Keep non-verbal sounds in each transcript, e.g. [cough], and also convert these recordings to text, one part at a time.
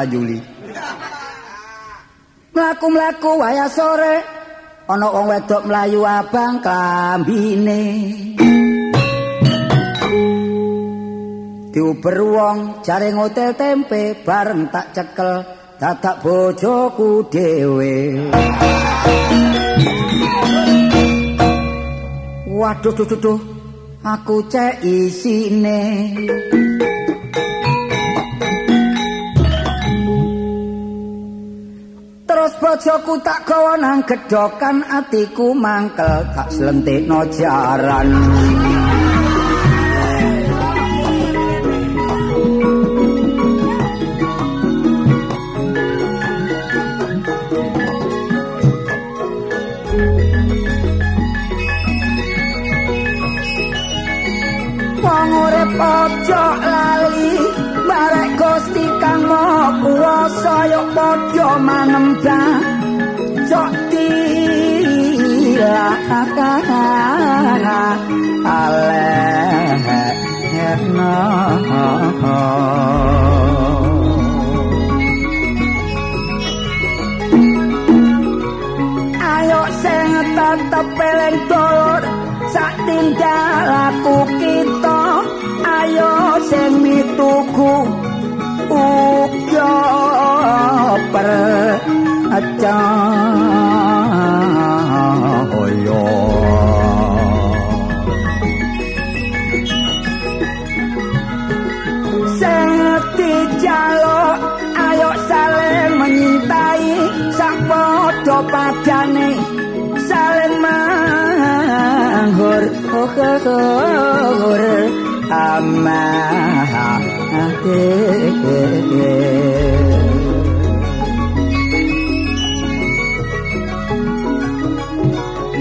Lajuli. Mlaku-mlaku waya sore ana wong wedok mlayu abang klambine. Diuber wong jaring hotel tempe bareng tak cekel dadak bojoku dhewe. Waduh duh duh aku cek isine. Bojoku tak gawa nang gedhokan atiku mangkel tak slentikno jaran. Wong urip Kuwasa yo padha manembah. Cok dilakana alehna Ayo sing tetep eling dulur sak tindakku kita. Ayo sing mituku per acaya sing dijaluk ayo saling menyintai sak padha padane saling manghur hur amate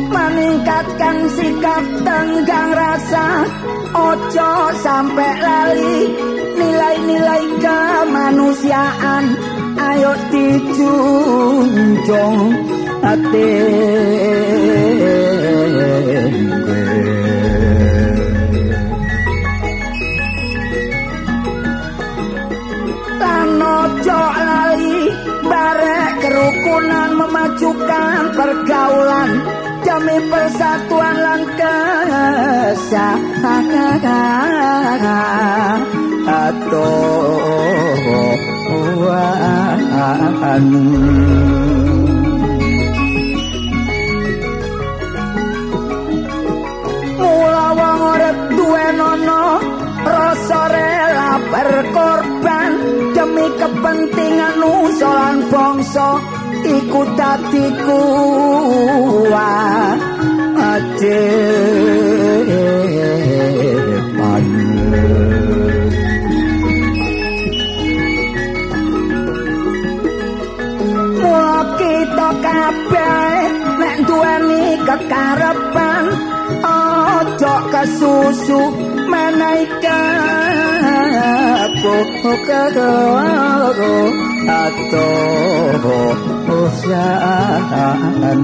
meningkatkan sikap tenggang rasa ojo sampai lali. Nilai-nilai kemanusiaan ayo dijunjung hati barek kerukunan memajukan pergaulan. Demi persatuan lan kesahatan Mula wong urip duwe nono rasa rela demi kepentingan nusa lan bangsa iku dadi kuat. Kekarepan ojo kesusu menaikkan aku kegoro atau usahan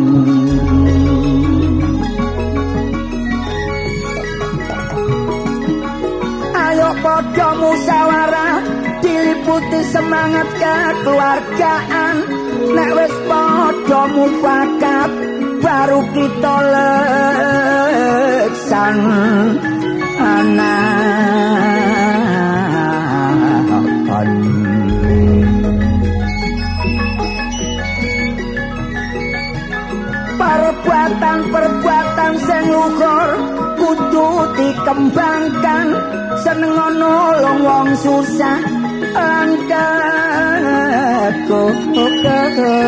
Ayo podo musyawarah diliputi semangat kekeluargaan. Nek wis podo mufakat baru kita leksan. Anakan perbuatan-perbuatan sing luhur kudu dikembangkan. Seneng nolong wong susah lan kago kago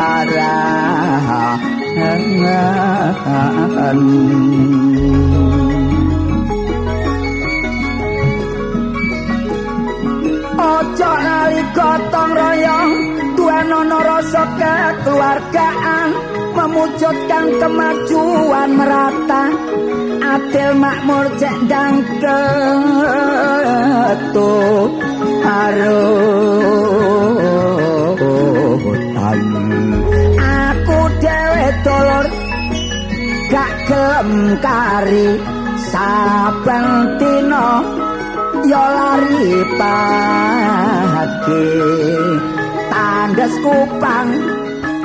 arahan Ojo lali gotong royong Tuhan ono rasa kekeluargaan Memujudkan kemajuan merata Adil makmur cendang ketu Harutan Aku dewe dolor Gak gelem kari saben dina ya lari pagi. Tandas kupang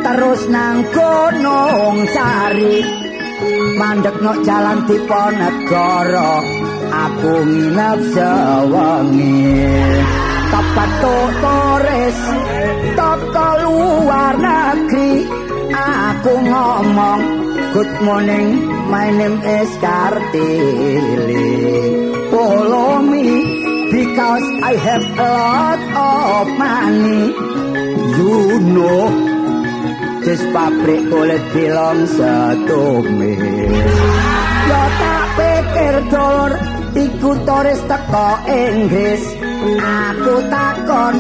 terus nang gunung sari. Mandek nok jalan diponegoro aku nginep sewengi. Tepat tores toko luar negeri aku ngomong good morning my name is Kartili follow me because I have a lot of money. You know this pabrik kulit bilang setume. Yo tak pikir dolor iku turis teko Inggris. Aku takon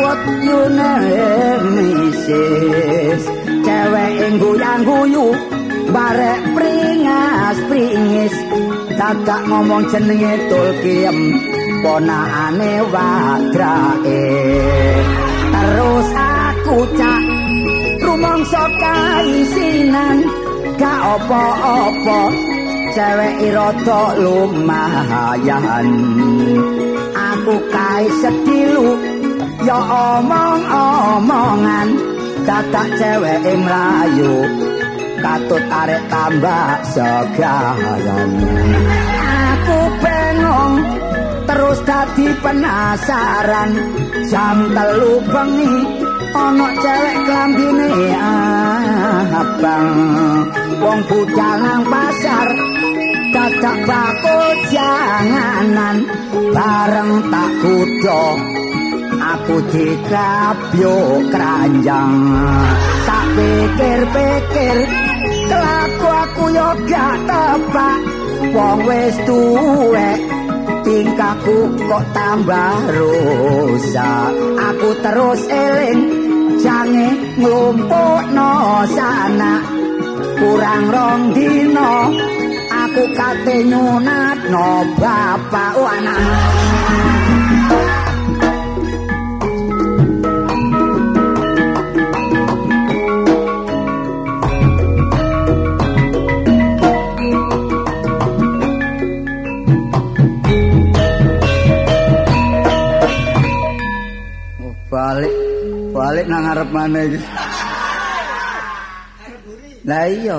what you name is? Cewek guyang guyu barek pringas pringis. Kakak ngomong jenenge tulkiem ponakane wadrake. Terus aku cak rumangsa kaisinan gak apa-apa. Cewek irada lumayan. Aku kae sedilu ya omong-omongan. Dadak cewek mlayu katut arek tambah segaran. Aku bengong terus dadi penasaran. Jam telu bengi ana cewek klambine abang. Wong budal nang pasar dadak bakul janganan. Bareng tak kudo aku dikabyo keranjang. Tak pikir-pikir kelaku aku yo gak tepak wong wis tuwek tingkahku kok tambah rusak. Aku terus eling jange nglumpukno sana. Kurang rong dino aku kate nyunatno bapak anak nang ngarep mana iki lah iya.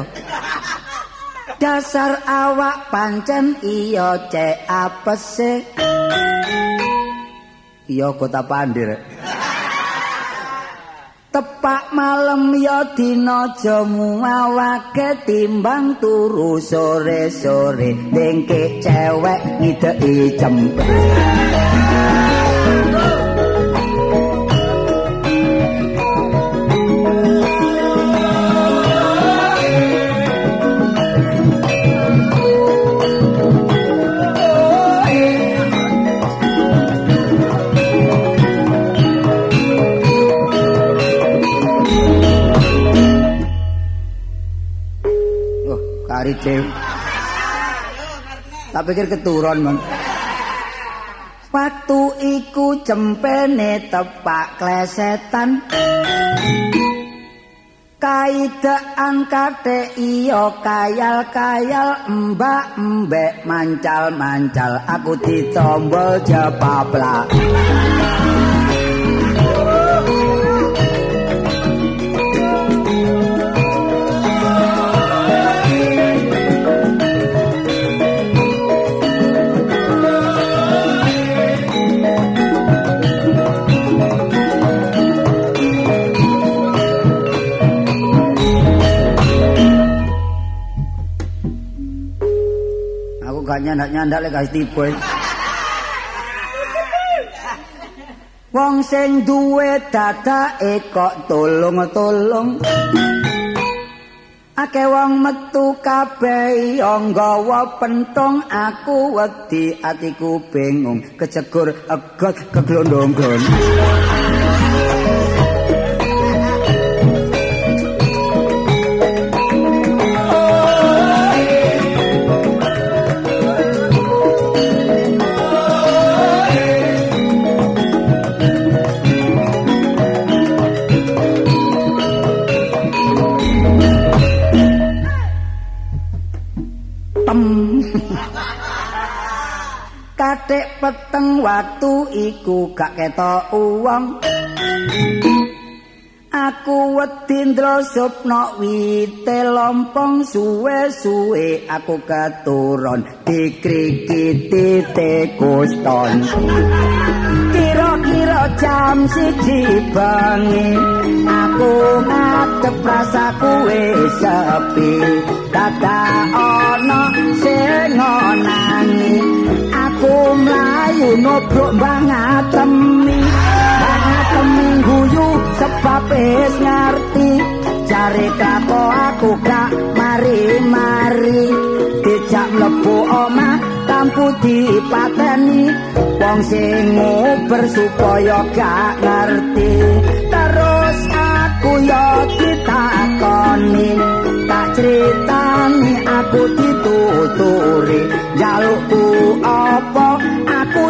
Dasar awak pancen iya cek apa sih. Iya kota pandir. Tepak malam ya dina jamu awake timbang turu sore-sore. Dengke cewek ngideki cempe kari dew. Tak pikir keturun, Bang. Waktu iku cempene tepak klesetan. Kaidaan kate iyo kayal-kayal mbak-mbek mancal-mancal aku ditombol jepaplak. Gak nyandak-nyandak lek kasih tipe. Wong sing duwe dadake kok tolong-tolong. Ake wong metu kabeh nggawa pentong aku wedi atiku bingung kecegur egot keglondonggon. Katik peteng watu iku gak ketok uwong. Aku wedi ndrosupno wite lompong suwe-suwe aku keturun dikrikiti tekuston. Kira-kira jam siji bengi aku ngadep rasaku wis sepi. Dadak ana sing ngonangi aku nobrok bangatemi bangatemi guyu sebab wis ngerti. Cari kapo aku gak mari-mari. Dijak mlebu omah tampu dipateni. Wong sing supaya gak ngerti. Terus aku yo ditakoni. Tak critani aku dituturi. Jalukku apa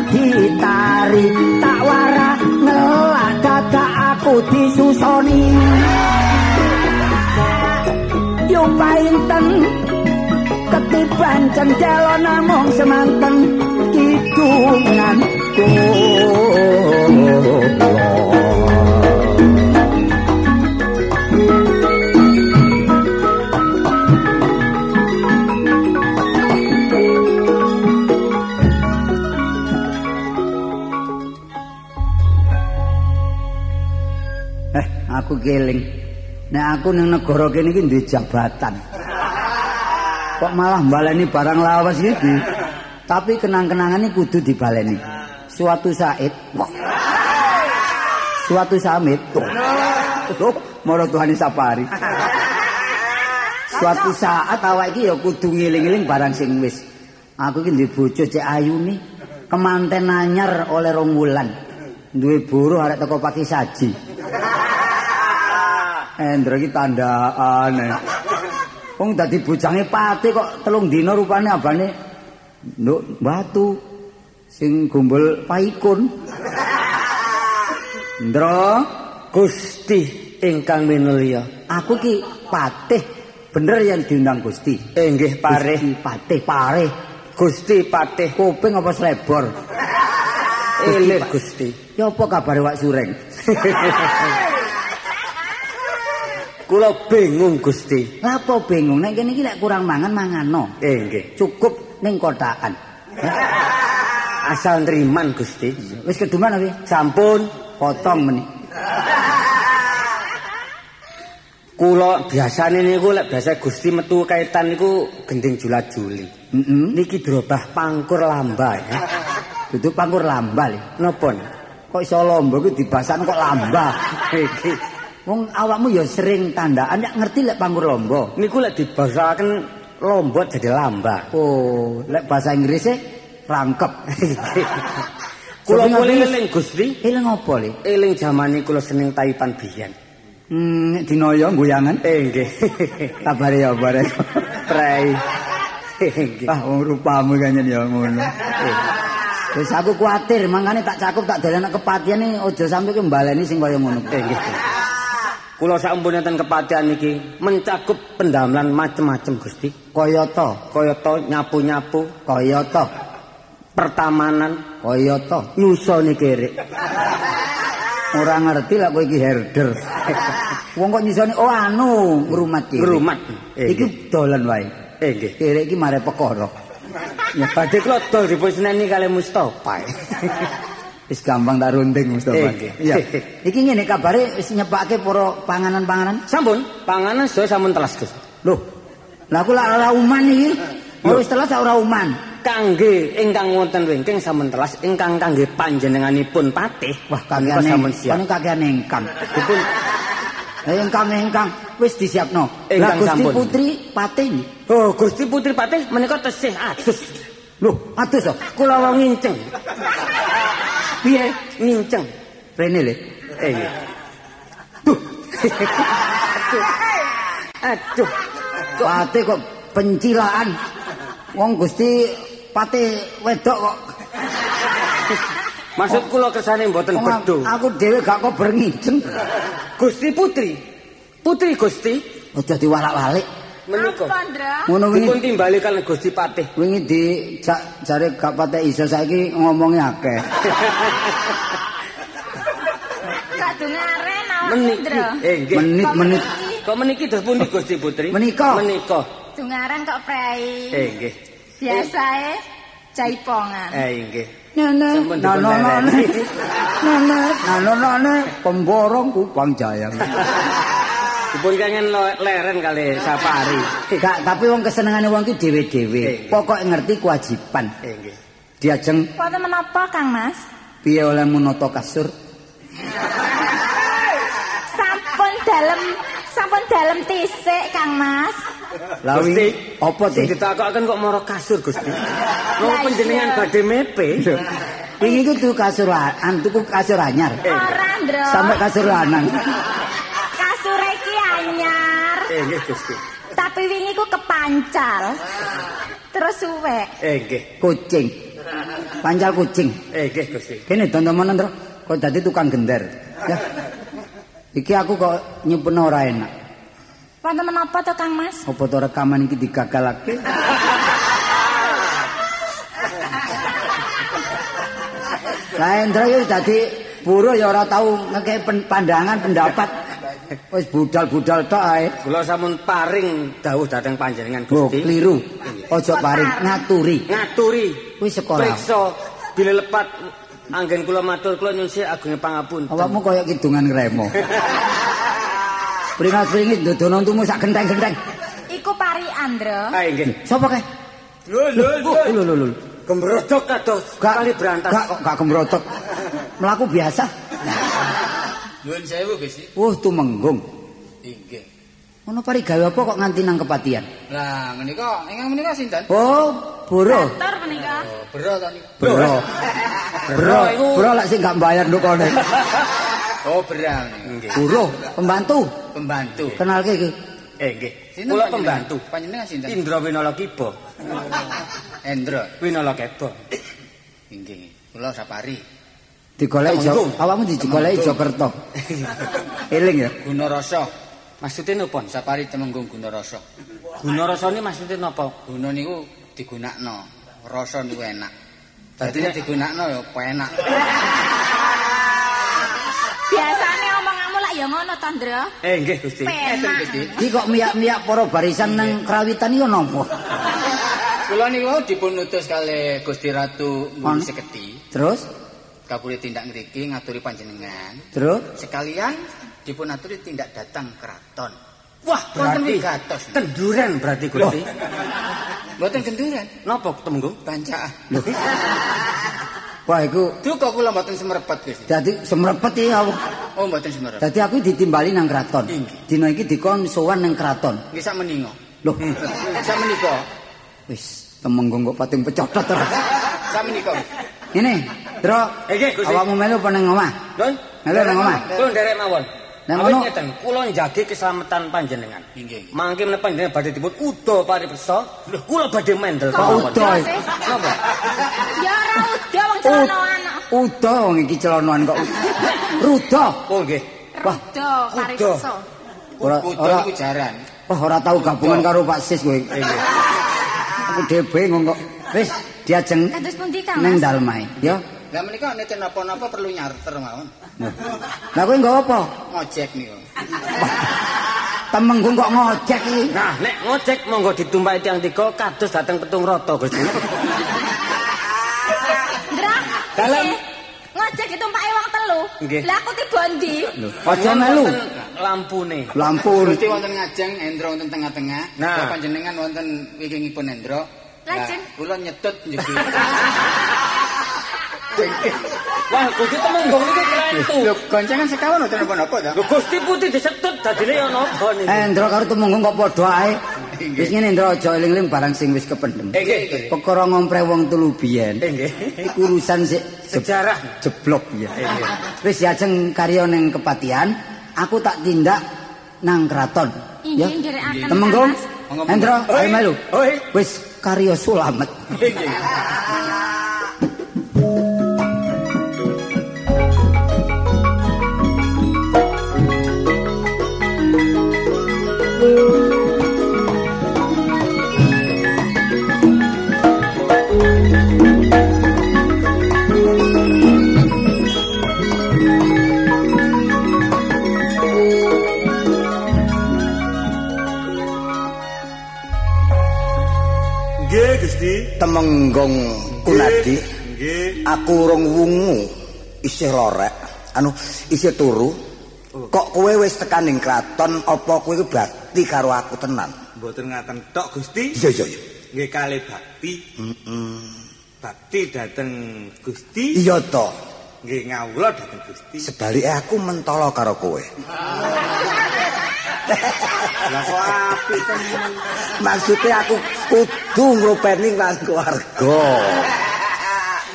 ditari tak warah ngelak dadak aku disusoni. Yo painten ketiban cendela namung semanten kidungan Eh, aku keling. Nek aku ning negara kene iki duwe jabatan. Kok malah baleni barang lawas iki? Tapi kenang-kenangan ini kudu dibaleni. Suatu saat. Suatu samit, tuh. Tuh, moro Tuhan sapari. Suatu saat awak iki ya kudu ngiling-iling barang sing wis. Aku iki duwe bojo cek ayu. Kemanten anyar oleh rong wulan. Duwe buruh arek teko pagi saji. Endro iki tandaan. eh. Wong dadi bojange pati kok telung dina rupane abane nduk batu sing gombol paikun. Ndro, Gusti ingkang minulya. aku ki patih bener yang diundang Gusti. Inggih parih Gusti patih pareh. Gusti patih Kuping apa slebor? elit Gusti. Ya apa kabare Wak Sureng? [laughs] Kula bingung Gusti. Lah apa bingung nek kene iki lek kurang mangan mangano. Inggih. Cukup ning kotakan. [laughs] Asal nriman Gusti. Wis keduman apa? Sampun Potong meneh. [laughs] kula biasane niku lek biasa Gusti metu kaitan niku gending jula-juli. Heeh. Niki drobah pangkur lamba ya. [laughs] Dudu pangkur lambal. Napa? Kok iso lomba ku dibasan kok lamba. Iki Wong awakmu ya sering tandaan nek ngerti lek pangkur lomba. niku lek dibasaken lomba jadi lamba. Oh, lek bahasa Inggrisnya rangkep. [laughs] Kula mulih ngerti? eling Gusti, Eling apa le? eling jamane kula seneng taipan biyen. Hmm, nek dinoyo goyangan. Eh nggih. [laughs] Kabare ya bare. Prei. [laughs] Nggih. Ah, wong rupamu kanyen ya ngono. Wis aku kuatir, mangkane tak cakup tak dalane kepatian iki aja sampe ke mbaleni sing kaya ngono. Eh nggih. Kula sampun enten kepatihan iki mencakup pendamelan macem-macem Gusti. Kaya to, Kaya to nyapu-nyapu, kaya to, pertamanan, kaya to. nyusoni kerek. Ora ngerti lek kowe iki herder. [laughs] Wong kok nyisoni oh anu ngrumat iki. Ngrumat. Eh, Iki dolan wae. Eh nggih. Kere iki mare perkara. Ya badhe kula dol dipuseneni kali Mustofa. [laughs] Wis gampang tak runding Mustofa. Eh, nggih. Iya. Iki ngene kabare wis nyepake para panganan-panganan. Sampun, panganan sedaya sampun telas Gus. Loh. Lah aku lak ora uman iki. Oh, wis telas ora uman. Kangge ingkang wonten wingking sampun telas, ingkang kangge panjenenganipun patih. Wah, kakean sampun siap. Kene kakean engkang. Dipun [laughs] Lah engkang engkang wis disiapno. Lah Gusti. Putri patih. Oh, Gusti Putri Patih menika tesih atus. Loh, atus kok. Kula wong nginceng. Piye? Nginceng. Rene le. Eh. Duh. Aduh. [laughs] Patih kok pencilaan. Wong Gusti patih wedok kok. [laughs] Maksud kula kersane mboten bedho. Aku dhewe gak kok berngijeng. Gusti Putri. Putri Gusti. Aja diwalak-walik. Menika. Ngono Dipun wingi timbali kalian Gusti Patih. wingi di jare gak patek iso saiki ngomongi akeh. [laughs] Kak dungaren awak Meniki. Ndra. Eh nggih. Menit-menit Kok meniki terus pundi Gusti Putri? Menika. Menika. Dungaren kok prei. Eh nggih. Biasae jaipongan. Eh nggih. Nene, nane, lereni. nane, nano nane, pemborong kupang jayang. [laughs] Dipun kangen leren kali Sapari. Gak, tapi wong kesenengane wong ki dhewe-dhewe. Pokok ngerti kewajiban. Nggih. Diajeng Wonten menapa, Kang Mas? piye oleh monoto kasur. Sampun dalem sampun dalem tisik, Kang Mas. Lawi Gusti, apa teh? ditakokaken kok mara kasur Gusti. Mau Lah, panjenengan iya. badhe mepe. Wingi ku tuku kasur a- an tuku kasur anyar. Ora. Sampai kasur lanang. Iki anyar. Eh nggih Gusti. Tapi wingi ku kepancal. Terus suwek. Eh nggih. Kucing. Pancal kucing. Eh nggih Gusti. Kene tontonan Ndro, kok dadi tukang gender. Ya. Iki aku kok nyimpen ora enak. Wonten menapa to, Kang Mas? Apa to rekaman iki digagalake? Lah Endra yo dadi buruh ya ora tau ngekei pen- pandangan pendapat. Wis budal-budal tok ae. Kula sampun paring dawuh dhateng panjenengan Oh, Gusti. keliru. Ojo paring ngaturi. Ngaturi. Kuwi sekolah. Priksa bila lepat anggen kula matur kula nyuwun sih agunging pangapunten. Awakmu koyo kidungan ngremo. [laughs] Pringat-pringit dodono tumu sak genteng-genteng. Iku pari Andra. Ah nggih. Sapa kae? Lho lho Oh, lho lho lho. Gembrodok kados Gak kali berantas. Gak kok gak kembrotok. Melaku biasa. Nuwun sewu Gusti. Wuh tumenggung. Inggih. Ono pari gawe apa kok nganti nang kepatian? Lah menika ingkang menika sinten? Oh, boro. Motor menika. Oh, bro to niku. Bro. Bro, iku- bro lek sing gak bayar ndukone. [laughs] Oh, berang niku. Bro, pembantu. Pembantu. Kenalke iki. Eh nggih. Kula pembantu. Panjenengan sinten? Indra Winala Kiba. Endra. Winala Keba. Inggih. Kula Sapari. Digoleki Jo. Temenggung. Awakmu digoleki Jokerto. Eling ya. Gunarasa. Maksudnya napa? Sapari Temenggung Gunarasa. Guna rasane maksudnya napa? Guna niku digunakno. Rasa niku enak. Dadi nek digunakno ya penak. Biasane omonganmu lak ya ngono to, Ndra. Eh nggih Gusti. Penak. Gusti. Iki kok miyak-miyak para barisan nang krawitan iki napa? Kula niku dipun utus kali Gusti Ratu Mbuni Seketi. Terus? Kapule tindak ngriki ngaturi panjenengan. Terus? Sekalian dipun aturi tindak datang keraton. Wah, Wonten berarti wigatos. kenduran berarti Gusti. Mboten genduran, Napa temenggung? bancaan. Wah, iku Duka kula mboten semerepet Gusti. dadi semrepet iki aku. Oh, mboten semerepet. Dadi aku ditimbali nang. Inggih. Dina iki dikon sowan nang. Nggih sak menika. Loh, [laughs] Sak menika. wis temenggung kok pating pecotot ora. Sak menika. Ini, Dro. Eh, nggih, Gusti. Awakmu melu apa nang omah? Nun, Melu nang omah. kula nderek mawon. Nang ngono- ngeten, kula njagi keselamatan panjenengan. Inggih. Mangke menapa panjenengan badhe dipun udo paripesa, kula badhe mendel Kok mawon. udo? Napa? Ya ora udah wong celanoan. Udo wong iki celonoan kok. Rudo. Oh nggih. Wah, Rudo paripeso. ora Kudu ora niku jaran. wah ora tau gabungan karo Pak Sis kowe. Aku dhewe bingung kok. Wis diajeng Kados pundi Kang ning Mas? dalmae, ya. Lah menika nek napa-napa perlu nyarter mawon. Lah kowe nggawa apa? Ngojek niku. Temenggung kok ngojek iki. Nah, nek ngojek monggo ditumpaki tiang tiga kados dateng petung rata, Gusti. Ndra. Dalem. nggih. Ngojek ditumpaki wong telu. Nggih. Lah aku tiba ndi? Aja melu. Wonten Lampune. Lampu. Gusti wonten ngajeng Endra wonten tengah-tengah. Nah. Panjenengan wonten wingkingipun Endra. Lajeng. Lah, Kula nyetut njugi. [laughs] Wah, Gusti temenggung niki kelentu. Lho, goncengan sekawan wonten napa-napa ta? Lho Gusti putih disetut dadine ya napa niki? Eh, Ndra karo temenggung kok padha ae. Wis ngene Ndra aja eling-eling barang sing wis kependhem. Eh nggih. Perkara ngompre wong telu biyen. Eh nggih. Iku urusan sik Sejarah. jeblok ya. Eh, nggih. Wis diajeng karya ning kepatian, aku tak tindak nang kraton. Temenggung. Monggo, Endra, monggo. ayo Oi, melu. Wis karya sulamet. Eh nggih. Temenggong kunadi. Aku urung wungu. Isih lorek. Anu isih turu. Kok kowe wis tekan ning kraton apa kowe iku bakti karo aku tenan? Mboten ngaten tok, Gusti. Iya iya iya. Nggih kalih bakti. Heeh. Bakti dateng Gusti. Iya to. Nggih ngawula dateng Gusti. Sebalike aku mentolo karo kowe. Lah kok apik temen. Maksudnya aku kudu ngrupeni lan keluarga.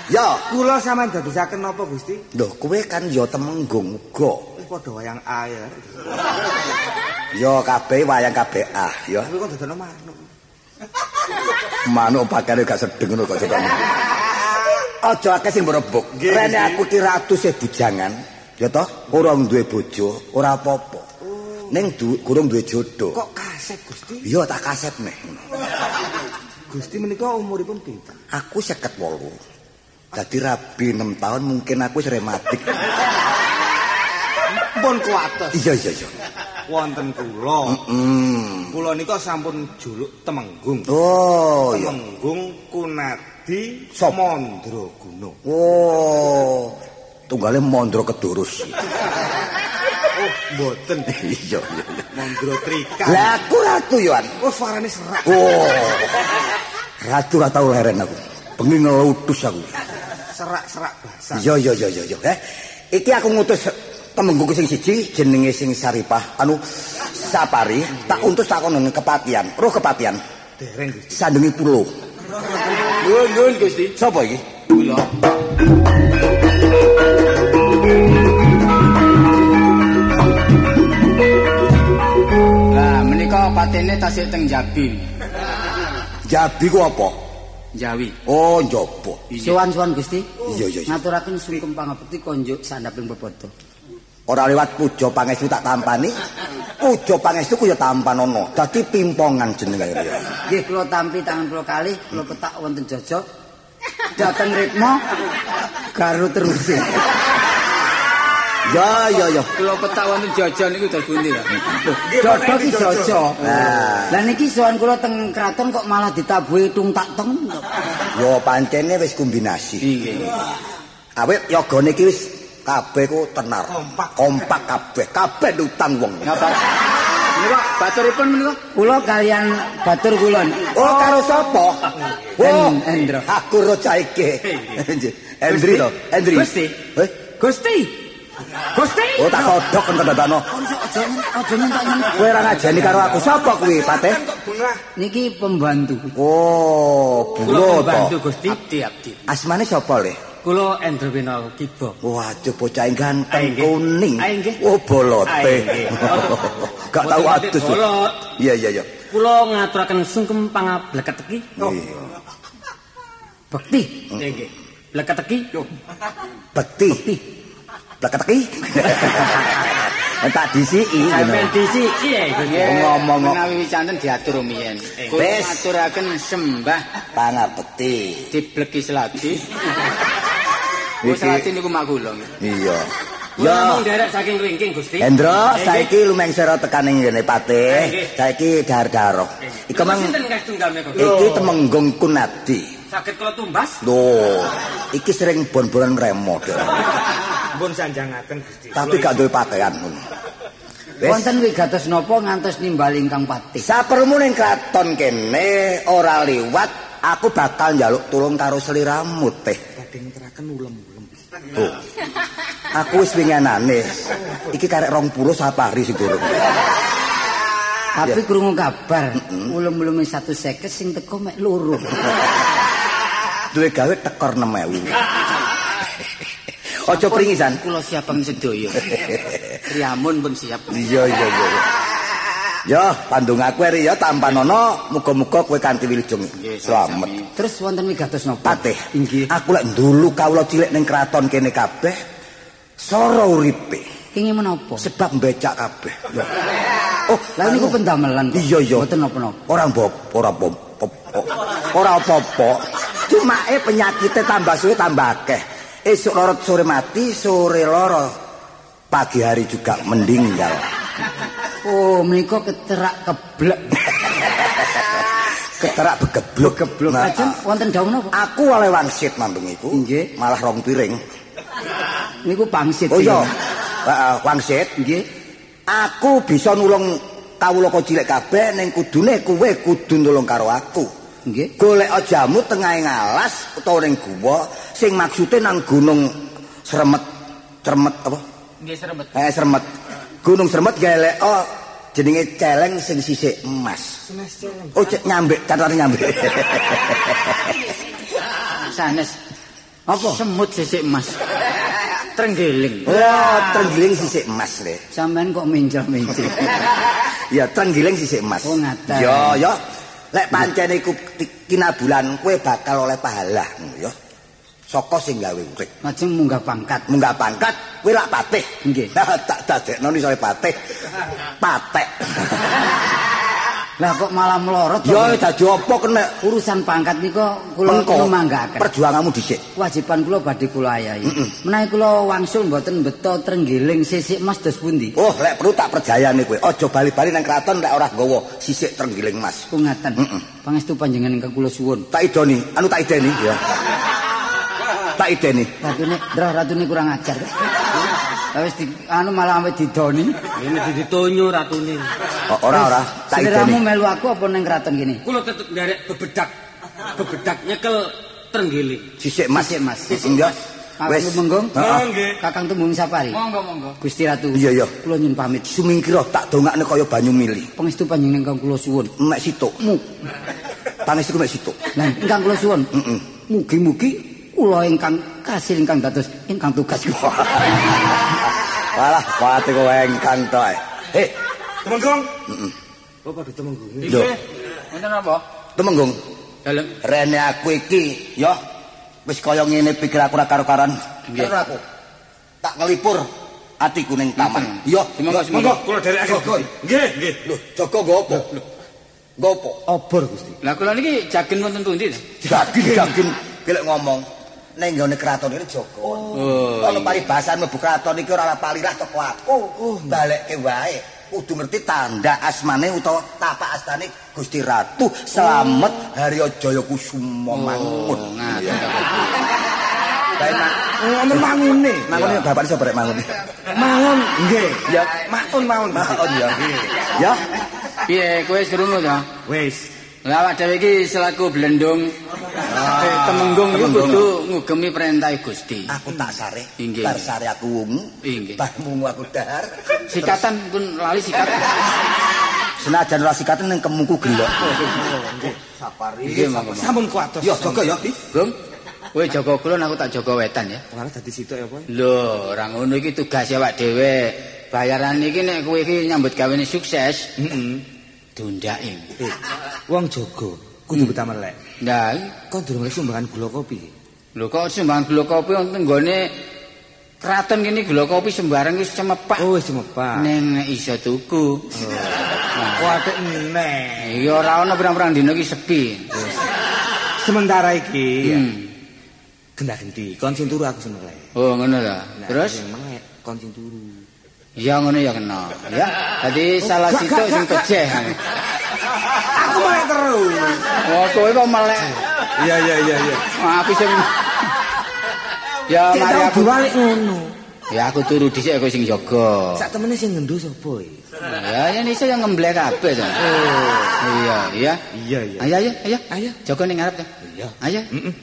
Ya, Kula sampean dadosaken napa, Gusti? lho kowe kan ya temenggung uga. Padha wayang air. Ya kabeh wayang kabeh ah ya. Kuwi kok dadono manuk. Manuk pakane gak sedeng ngono kok coba. Aja akeh sing merebuk. Rene aku ki ratu sih bujangan. Ya toh, ora duwe bojo, ora apa-apa. Ning du, kurang duwe jodoh. Kok kaset, Gusti? Iya tak kaset meh. Gusti menika umuripun pinten? Aku 58. Dadi rabi 6 tahun mungkin aku wis rematik. Pun kuates. Iya iya iya. Wonten kula. Hmm. Kula nika sampun juluk Temenggung. Oh, iya. Temenggung Kunadi Sop. Mandraguna. Oh. Tunggale Mondro Kedurus. Oh, mboten. [laughs] Iya iya iya. Mandra Trika. Lah aku ratu yoan. Oh, suarane serak. Oh. Ratu ora tau leren aku. Bengi ngelutus aku. Serak-serak basah. Iya iya iya iya iya. Eh, iki aku ngutus temenggung sing siji jenenge sing Saripah anu Sapari tak utus tak kono kepatian. Roh kepatian. Dereng Gusti. Sandungi pulo. Nuwun nuwun Gusti. Sapa iki? Kula. Lah menika patene tasih teng Jabi. Jabi ku apa? Jawi. Oh, njobo. Sowan-sowan Gusti. Iya iya iya. Ngaturaken sungkem pangabekti konjuk sandaping bebodo. Ora lewat pujo pangestu tak tampani. Pujo pangestu ku ya tampanono. Dadi pimpongan jenenge ya. Nggih kula tampi tangan kula kalih, kula petak wonten jojok. Dateng ritme garu terus. Ya ya ya. Kula petak wonten jajan niku dal pundi ta? Jodoh ki jojok. Nah, Lah niki sowan kula teng kraton kok malah ditabuhi tung tak teng. yo pancene wis kombinasi. Nggih. Awit yogane iki wis kabeh ku tenar. Kompak. Kompak kabeh. Kabeh utang wong. Menika baturipun menika Kula kalian batur kula. Oh, karo sapa? Oh, En- Endro. Aku roca iki. Endri to, Endri. Gusti. Eh? Gusti. Gusti. Oh, tak kodhok kan dadano. Aja aja minta nyentuh. Kowe ora ngajeni karo aku sapa kuwi, Pateh? Niki pembantu. Oh, kula bulo pembantu to. Gusti. Abdi abdi. Asmane sapa le? Kula Endro Wina Kiba. Waduh bocah ganteng nggih. kuning. Nggih. Oh bolote. Ayo, nggih. [laughs] Gak tahu adus. bolot. Iya iya iya. Kula ngaturaken sungkem pangableket iki. Iya. Bekti. Nggih. Bleket iki. Bekti. Blaket iki. [laughs] Tak disiki Sampeyan ngono. disiki ya. Nggih. Ngomong- menawi wicanten diatur rumiyin. Kula Wis. ngaturaken sembah Pangabekti. dibleki seladi. [laughs] Wis Iki- niku. Iya. Kula Ya. namung derek saking ringking Gusti. Hendro, saiki lumengsera tekan ing ngene Patih. Saiki dar-daro. Iku mang sinten iki temenggung kunadi. Saged kula tumbas. Loh, iki sering bon-bonan remo. Pun sanjangaken Gusti. Tapi gak duwe pakaian ngono. Wis. Wonten wigatos napa ngantos nimbal ingkang patih? Sapermu ning kraton kene ora liwat, aku bakal njaluk tulung karo sliramu teh. Badhe ngeteraken ulem-ulem. Oh. Aku wis winginane. Iki karek 20 sapari sing durung. Tapi krungu kabar, ulum-ulume 150 sing teko mek loro. Duwe gawe tekor 6000. Aja pringisan. Kula siapang sedaya. [laughs] Priamun pun siap. Iya iya iya. Ya, pandung aku eri ya tampanono, muga-muga kowe kanthi wilujeng Nggih, slamet. sami. Terus wonten wigatos napa? Patih. Inggih. Aku lek dulu kawula cilik ning kraton kene kabeh soro uripe Kenging menapa? sebab becak kabeh. Lho. Oh, [laughs] Lah niku pendamelan. Iya iya. Mboten napa-napa. Ora mbok, ora mbok. Ora apa-apa. Cuma eh penyakitnya tambah suwe tambah akeh. Esuk loro sore mati, sore loro pagi hari juga meninggal. [laughs] Oh, menika keterak keblek. keterak begeblok Blok Nah, ajeng wonten dawuh napa? Aku oleh wangsit mandung iku. Nggih. Malah rong piring. Niku pangsit. Oh iya. sih. Heeh, wangsit. Nggih. Aku bisa nulung kawula kok cilik kabeh ning kudune kowe kudu nulung karo aku. Nggih. Golek jamu tengahing alas utawa ning guwa sing maksude nang gunung Sremet. Cermet apa? Nggih sremet. Eh Sremet. Gunung Sremet golek oh jenenge celeng sing sisik emas. Oh cek nyambek, catatan nyambek. Sanes. Apa? Semut sisik emas. Trenggiling. Wah, trenggiling sisik emas le. Sampean kok mencel-mencel. [laughs] Ya trenggiling sisik emas. Oh, ngaten. Ya, ya. Lek pancen iku kinabulan kowe bakal oleh pahala, ya. Saka sing gawe urip. Lajeng munggah pangkat. Munggah pangkat kowe lak patih. Nggih. [laughs] tak dadekno ni soal patih. Patek. [laughs] Lah kok malah melorot to? Ya dadi apa kena urusan pangkat niku kula Mengko manggaken. perjuanganmu dhisik. Kewajiban kula badhe kula ayahi. Menawi kula wangsul mboten beto trenggiling sisik emas dos pundi? Oh, lek perlu tak perjayane kowe. Aja bali-bali nang kraton lek ora nggawa sisik trenggiling mas. Ku ngaten. Pangestu panjenengan ingkang kula suwun. Tak idoni, anu tak ideni ya. [laughs] Tak ideni. Ratune, Drah ratune kurang ajar. Wis di anu malah sampe didoni. Ini ditonyo ratune. Oh, ora ora, tak Seliramu ideni. melu aku apa ning kraton kene? Kula tetep nderek bebedak. Bebedak nyekel trenggiling. Sisik mas. Sisik mas. Ya. Aku Wis. menggong. Heeh. Kakang Tumbung Sapari. Monggo monggo. Gusti Ratu. Iya, iya. Kula nyun pamit. Sumingkira tak dongakne kaya banyu mili. Pangestu panjenengan ingkang kula suwun. Mek situk. Mu. Pangestu mek situk. Lah ingkang kula suwun. Heeh. Mugi-mugi kula ingkang kasil ingkang dados ingkang tugas kula. Walah, pate kowe engkang to. Heh, Temenggung. heeh. Oh, pada temenggung. Lho, Wonten apa? temenggung. Dalem. Rene aku iki, ya. Wis kaya ngene pikir aku ora karo-karan. Nggih. Karo aku. Tak ngelipur atiku ning taman. Iya, Monggo, Monggo, kula. Jaga. Nggih, nggih. Lho, jaga nggo apa? Nggo apa? Obor Gusti. Lah kula niki jagen wonten pundi? to? Daging-daging gelek ngomong. Ning nggone kraton iki jaga. Oh. Kalau paribasan mlebu kraton iki ora palirah teko aku. Oh, balekke wae. Kudu ngerti tanda asmane utawa tapak astane Gusti Ratu Slamet Harya Jaya Kusuma Mangun. Oh. Bae mak. Ngono mangune. Mangun ya bapak iso barek mangun. Mangun. Nggih. Ya, Maun maun. maun ya. Ya. Piye kowe wis krungu to? Wis. Lah awak dhewe iki selaku blendung eh, temenggung iki kudu ngugemi perintah Gusti. Aku tak sare. Bar sare aku wungu. Bar wungu aku dahar. Sikatan pun lali sikat. Senajan ora sikatan ning kemungku gelok. Sapari. Nggih, monggo. Sampun kuatos. Ya jaga ya. Gong, kowe jaga kulon aku tak jaga wetan ya. Ora dadi sitok ya, Pak. Lho, ora ngono iki tugas awak dhewe. Bayaran iki nek kowe iki nyambut gawene sukses, Heeh. Dundake. Eh, wong jaga kudu betah melek. Nah, Kok durung sumbangan gula kopi. lho kok sumbangan gula kopi wonten nggone kraton kene gula kopi sembarang wis cemepak. Oh, cemepak. Ning nek iso tuku. Kuatek meneh. Ya ora ana pirang-pirang dina iki sepi. Sementara iki ya. Hmm. Genda-genti, kon sing turu aku seneng. Oh, ngono ta. Terus kon sing turu. Ya ngono ya kena. Ya. Dadi salah situ sing gak, pejeh. Aku melek terus. Oh, kowe kok melek. Iya iya iya iya. Aku sing Ya mari aku diwalik ngono. Ya aku turu dhisik kowe sing jaga. Sak temene sing ngendho sapa iki? Ya yen iso yang ngemblek kabeh to. Iya, iya. Iya iya. Ayo ayo ayo. Ayo. Jaga ning ngarep to. Iya. Ayo. Heeh.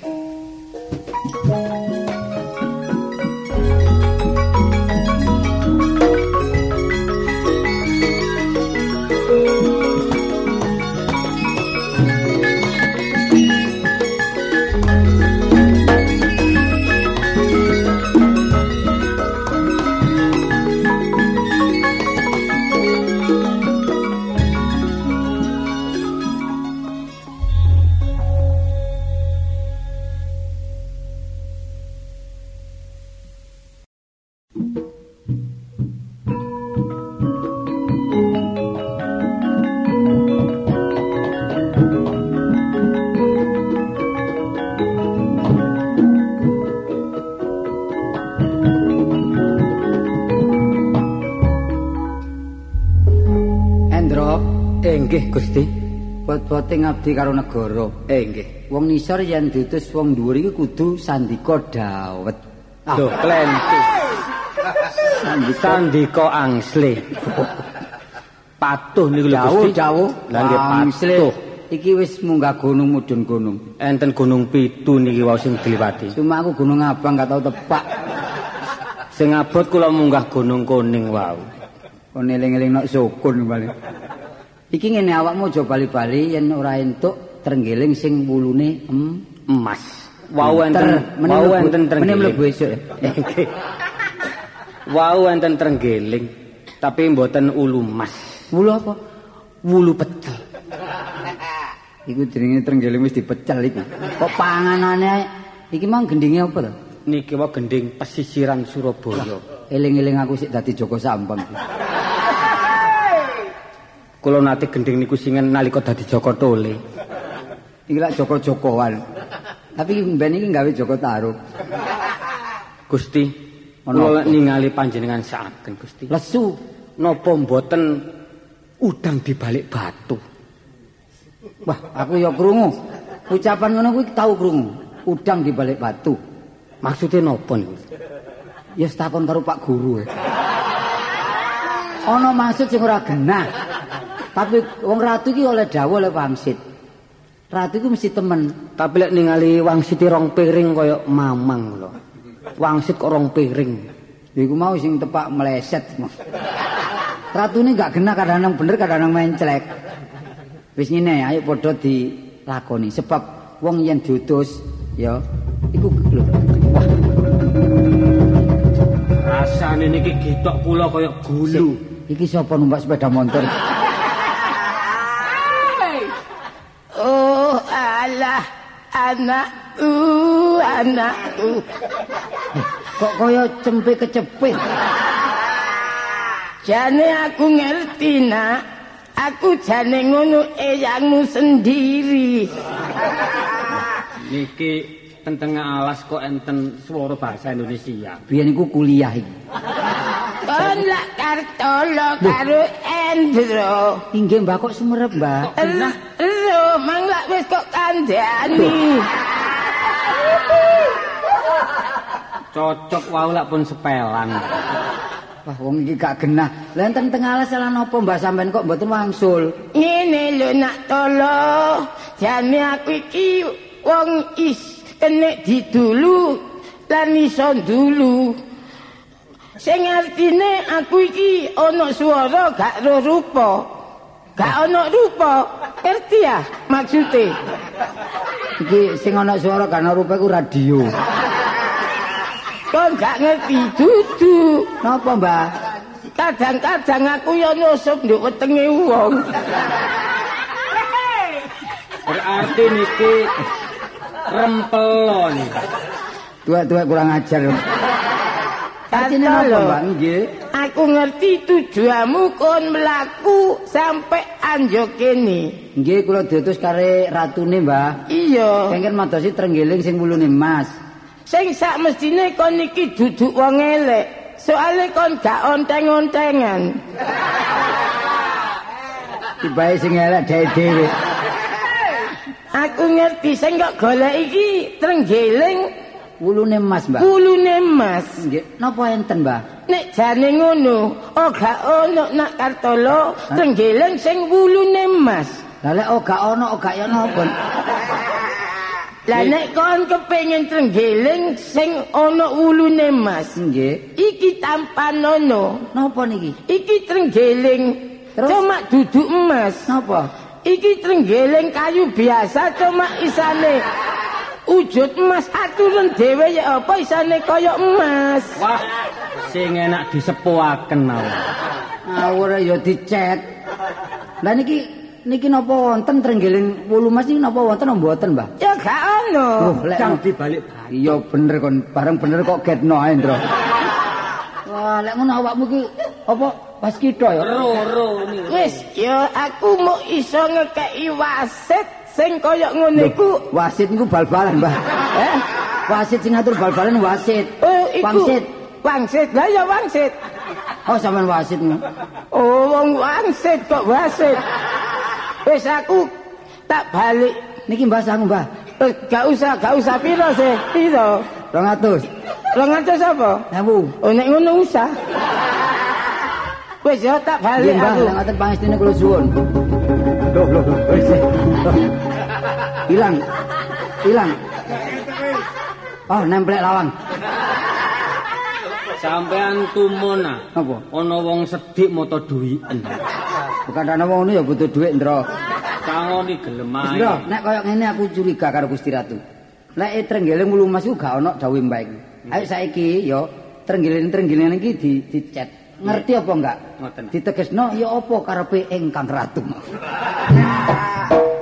Bot-bote ngabdi karo negara. Eh nggih. Wong nisor yen diutus wong dhuwur iki kudu sandika dawet. Ah, Loh, klenti. Sandika angsle. Patuh niku lho Gusti. dawuh. Lah nggih patuh. Iki wis munggah gunung mudhun gunung. Enten gunung pitu niki wau sing diliwati. Cuma aku gunung abang gak tau tepak. Sing abot kula munggah gunung kuning wau. Kon eling-eling nok sukun bali. Iki ngene awakmu aja bali-bali yen ora entuk trenggiling sing wulune em Emas. Wau enten wau enten mlebu esuk. Nggih. [laughs] Wau enten trenggiling, tapi mboten ulu emas. Wulu apa? Wulu pecel. [laughs] Iku jenenge trenggiling wis dipecel iku. Kok panganane iki mang gendinge apa to? Niki wae gending pesisiran Surabaya. Eling-eling aku sik dadi Joko Sambang. Kula nate gending niku singen nalika dadi Joko Tole. Iki lak Joko-Jokoan. Tapi mben iki gawe Joko Tarub. Gusti, Ono kula apa? ningali panjenengan saken Gusti. Lesu. Napa mboten udang di balik batu? Wah, aku ya krungu. Ucapan ngono kuwi tau krungu. Udang di balik batu. Maksudnya napa niku? Ya takon karo Pak Guru. Ana maksud sing ora genah. Tapi wong ratu iki oleh dawuh oleh pamsit. Ratu iku mesti temen. Tapi lek ningali wangsit rong piring kaya mamang lho. Wangsit kok rong piring. Iku mau sing tepak meleset. Ratu ini gak genah kadang-kadang bener kadang-kadang menclek. Wis ngene ayo padha dilakoni sebab wong yen diutus ya iku lho. Wah, Rasane niki gitok kula kaya gulu. iki sapa numpak sepeda motor? Alah anakku anakku Kok kaya cempe kecepit. jane aku ngerti nak aku jane ngono eyangmu sendiri Niki tentang alas kok enten swara bahasa Indonesia. Biyen iku kuliah iki. Kon lak kartolo karo Endro Inggih Mbak kok sumerep, Mbak. Ero mang lak wis kok kandhani Cocok wau lak pun sepelan. Wah, wong iki gak genah. Lah enten teng alas salah napa Mbak sampean kok mboten wangsul? ngene lho nak tolo jane aku iki wong is kene didulu lan iso dulu sing artine aku iki ana swara gak ro rupa gak ana rupa ngerti ya maksude Iki sing ana swara kan rupa iku radio. kok gak ngerti dudu Napa, Mbak? kadang-kadang aku ya nyusup nduk wetenge wong Berarti niki rempelon. Tuwek-tuwek kurang ajar. Artine napa, Kata lho. Mbak? Nggih. Aku ngerti tujuanmu kon melaku sampai anjo kene. Nggih kula diutus kare ratune, Mbak. Iya. Kengken madosi trenggiling sing wulune emas. Sing sak mestine kon iki duduk wong elek. Soale kon gak onteng-ontengan. Tibae sing elek dhewe-dhewe. Aku ngerti sing kok golek iki trenggiling Wulune emas, Mbak. kulune emas. Nggih. Napa enten, Mbak? Nek jane ngono, oh gak ono nak kartolo trenggiling sing wulune emas. Lah lek ora ana ora ya napa? Lah nek kon kepengin trenggiling sing ana wulune emas. Nggih. Iki tanpa nono. Napa niki? Iki trenggiling. Terus? Cuma duduk emas. Napa? Iki trenggiling kayu biasa cuma isane wujud emas aturan dhewe ya apa isane kaya emas. Wah, sing enak disepuaken mawon. Ngawur ya dicet. Lah niki niki napa wonten trenggiling wulu mas niki napa wonten mboten, Mbah? Ya gak ono. Oh, lek Udang di balik batu. Iya bener kon, bareng bener kok getno ae, Ndro. Wah, lek ngono awakmu ki apa pas kita ya? Ro ro. Wis ya aku mau iso ngekeki wasit sing kaya ngono iku. Wasit niku bal-balan, Mbah. Eh, wasit sing ngatur bal-balan wasit. Oh, iku. Wangsit. Wangsit. Lah ya wangsit. Oh, sampean wasit. Oh, wong wangsit kok wasit. Wis aku tak balik. Niki Mbah sangu, Mbah. Eh, gak usah, gak usah piro sih. Piro? 200. Lo ngatus apa? Ewu. Oh, nek ngono usah. Wis ya tak balik Mbah, aku. ngaten pangestine kula suwun. Loh, loh, loh. Wis. Hilang. Hilang. Oh, nemplek lawang. Sampean tumona. Apa? Ana wong sedik moto duwiken. Bukan ana wong ya butuh dhuwit, Ndra. Sangoni gelem ae. Ndra, nek koyo ngene aku curiga karo Gusti Ratu. Lek e trenggeleng wulu mas gak ana dawuh mbak iku. Ayo saiki ya trenggeleng-trenggeleng iki di dicet. Ngerti apa enggak? Ditegesno ya apa karepe ingkang ratu. [laughs]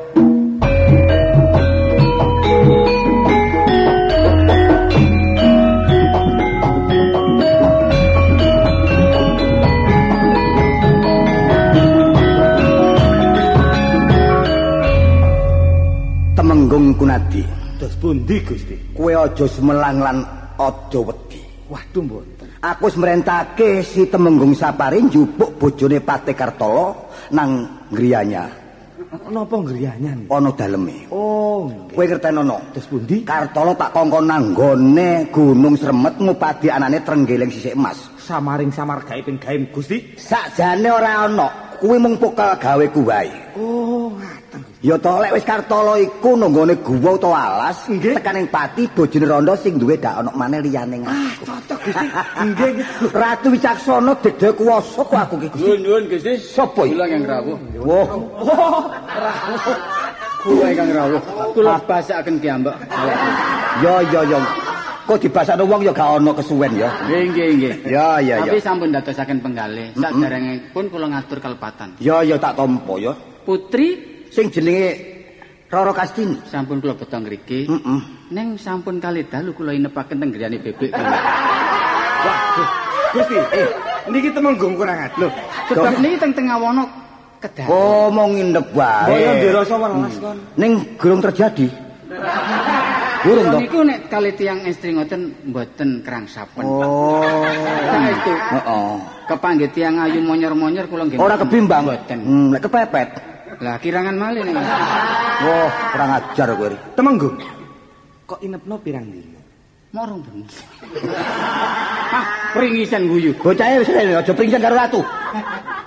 Temenggung kunadi. Dos pundi Gusti? Kowe aja semelang lan aja wedi. Waduh mboten. Aku wis merentake si Temenggung Sapari njupuk bojone Pate Kartolo nang griyanya Napa ngriyanyan? ana daleme. Oh, nggih. Kowe ngertenono? Dos pundi? Kartolo tak kongkon nang Gunung Sremet ngupadi anane Trenggeleng sisik emas. Samaring samargae ping gawe Gusti. Sakjane ora ana, kuwi mung pokel gawe kuwae. Oh. Ya to lek wis Kartolo iku nonggone guwa utawa alas, tekaning pati bojone Rondo sing duwe dak ana maneh liyane ngaku. Cocok Gusti. Nggih. [laughs] Ratu Wicaksana dede kuwasa kok aku iki. Gusti. Nuwun nuwun Gusti. Sopo iki? Kula yang rawuh. Wah, Kula ingkang rawuh. Kula basakaken kiambak. ya ya ya. Kok dibasakno wong ya gak ana kesuwen ya. Nggih nggih nggih. Ya ya Tapi ya. sampun dadosaken penggalih. Saderengipun kula ngatur kalepatan. Ya ya tak tampa ya. Putri Sing jenenge Roro Kastini. sampun kula beto ngriki. Heeh. Neng sampun kali dalu kula inepaken teng griyane bebek. Waduh. Gusti, eh niki temenggung kurang atur. Sebab niki teng tengah wono kedah. Oh, mau nginep wae. Boyo dirasa welas kon. Ning gurung terjadi. Gurung Kula to. niku nek kali tiyang istri ngoten mboten krangsapen. Pak. Oh. Saestu. Heeh. Kepanggih tiyang ayu monyor-monyor kula nggih. Ora kebimbang. Mboten. Hmm, lek kepepet. Lah kirangan malih ning. [laughs] Wah, kurang ajar kowe. iki. Temenggung. Kok inepno pirang dina? Morong bengi. [laughs] ah, pringisan guyu. Bocahe wis rene aja pringsen karo ratu.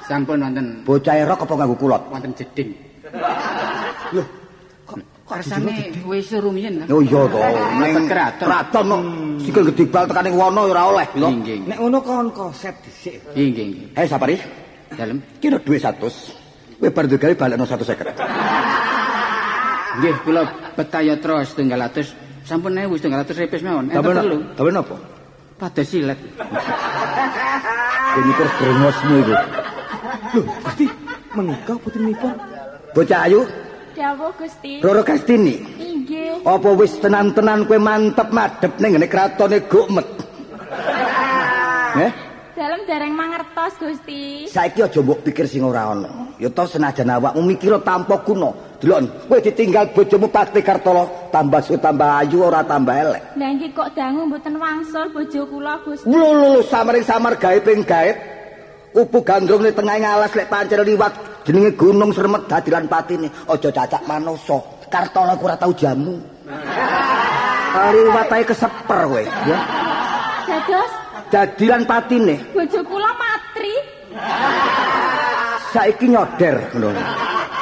Sampun wonten Bocahe rok apa nganggo kulot? wonten jeding. Loh, kok kersane wis rumiyin kan? Oh iya to. Ning keraton. keraton no. Sikil gedhe bal tekane wono ora oleh. Nek ngono kon konsep dhisik. Nggih, nggih. Eh sapari, Dalem. kira duwe 100. Kowe bar duwe gawe balekno 150. Nggih, kula betayatra setunggal atus. Sampun ewu setunggal atus repes mawon. Enten telu. Dawe napa? Pada silet. Kowe mikir brengosmu iku. Lho, Gusti, menika putrinipun Bocah ayu, Dawuh Gusti. Roro Kastini. Inggih. Apa wis tenan-tenan kowe mantep madhep ning ngene kratone Gokmet? Eh? [laughs] Dalem dereng mangertos Gusti. Saiki aja mbok pikir sing ora ana. Ya to senajan awakmu mikir tanpa guna. Delok, kowe ditinggal bojomu Pati Kartolo, tambah su tambah ayu ora tambah elek. Lah nggih kok dangu mboten wangsul bojo kula Gusti. Lho samaring samar gawe ping gaet. Kupu gandrung ning tengah ngalas lek pancen liwat jenenge Gunung Sremet dadilan patine. Aja cacak manoso. Kartolo ora tau jamu. [laughs] Liwat ae keseper kowe, ya. Dados Dadilan patine. bojo kula matri. Saiki nyoder ngono.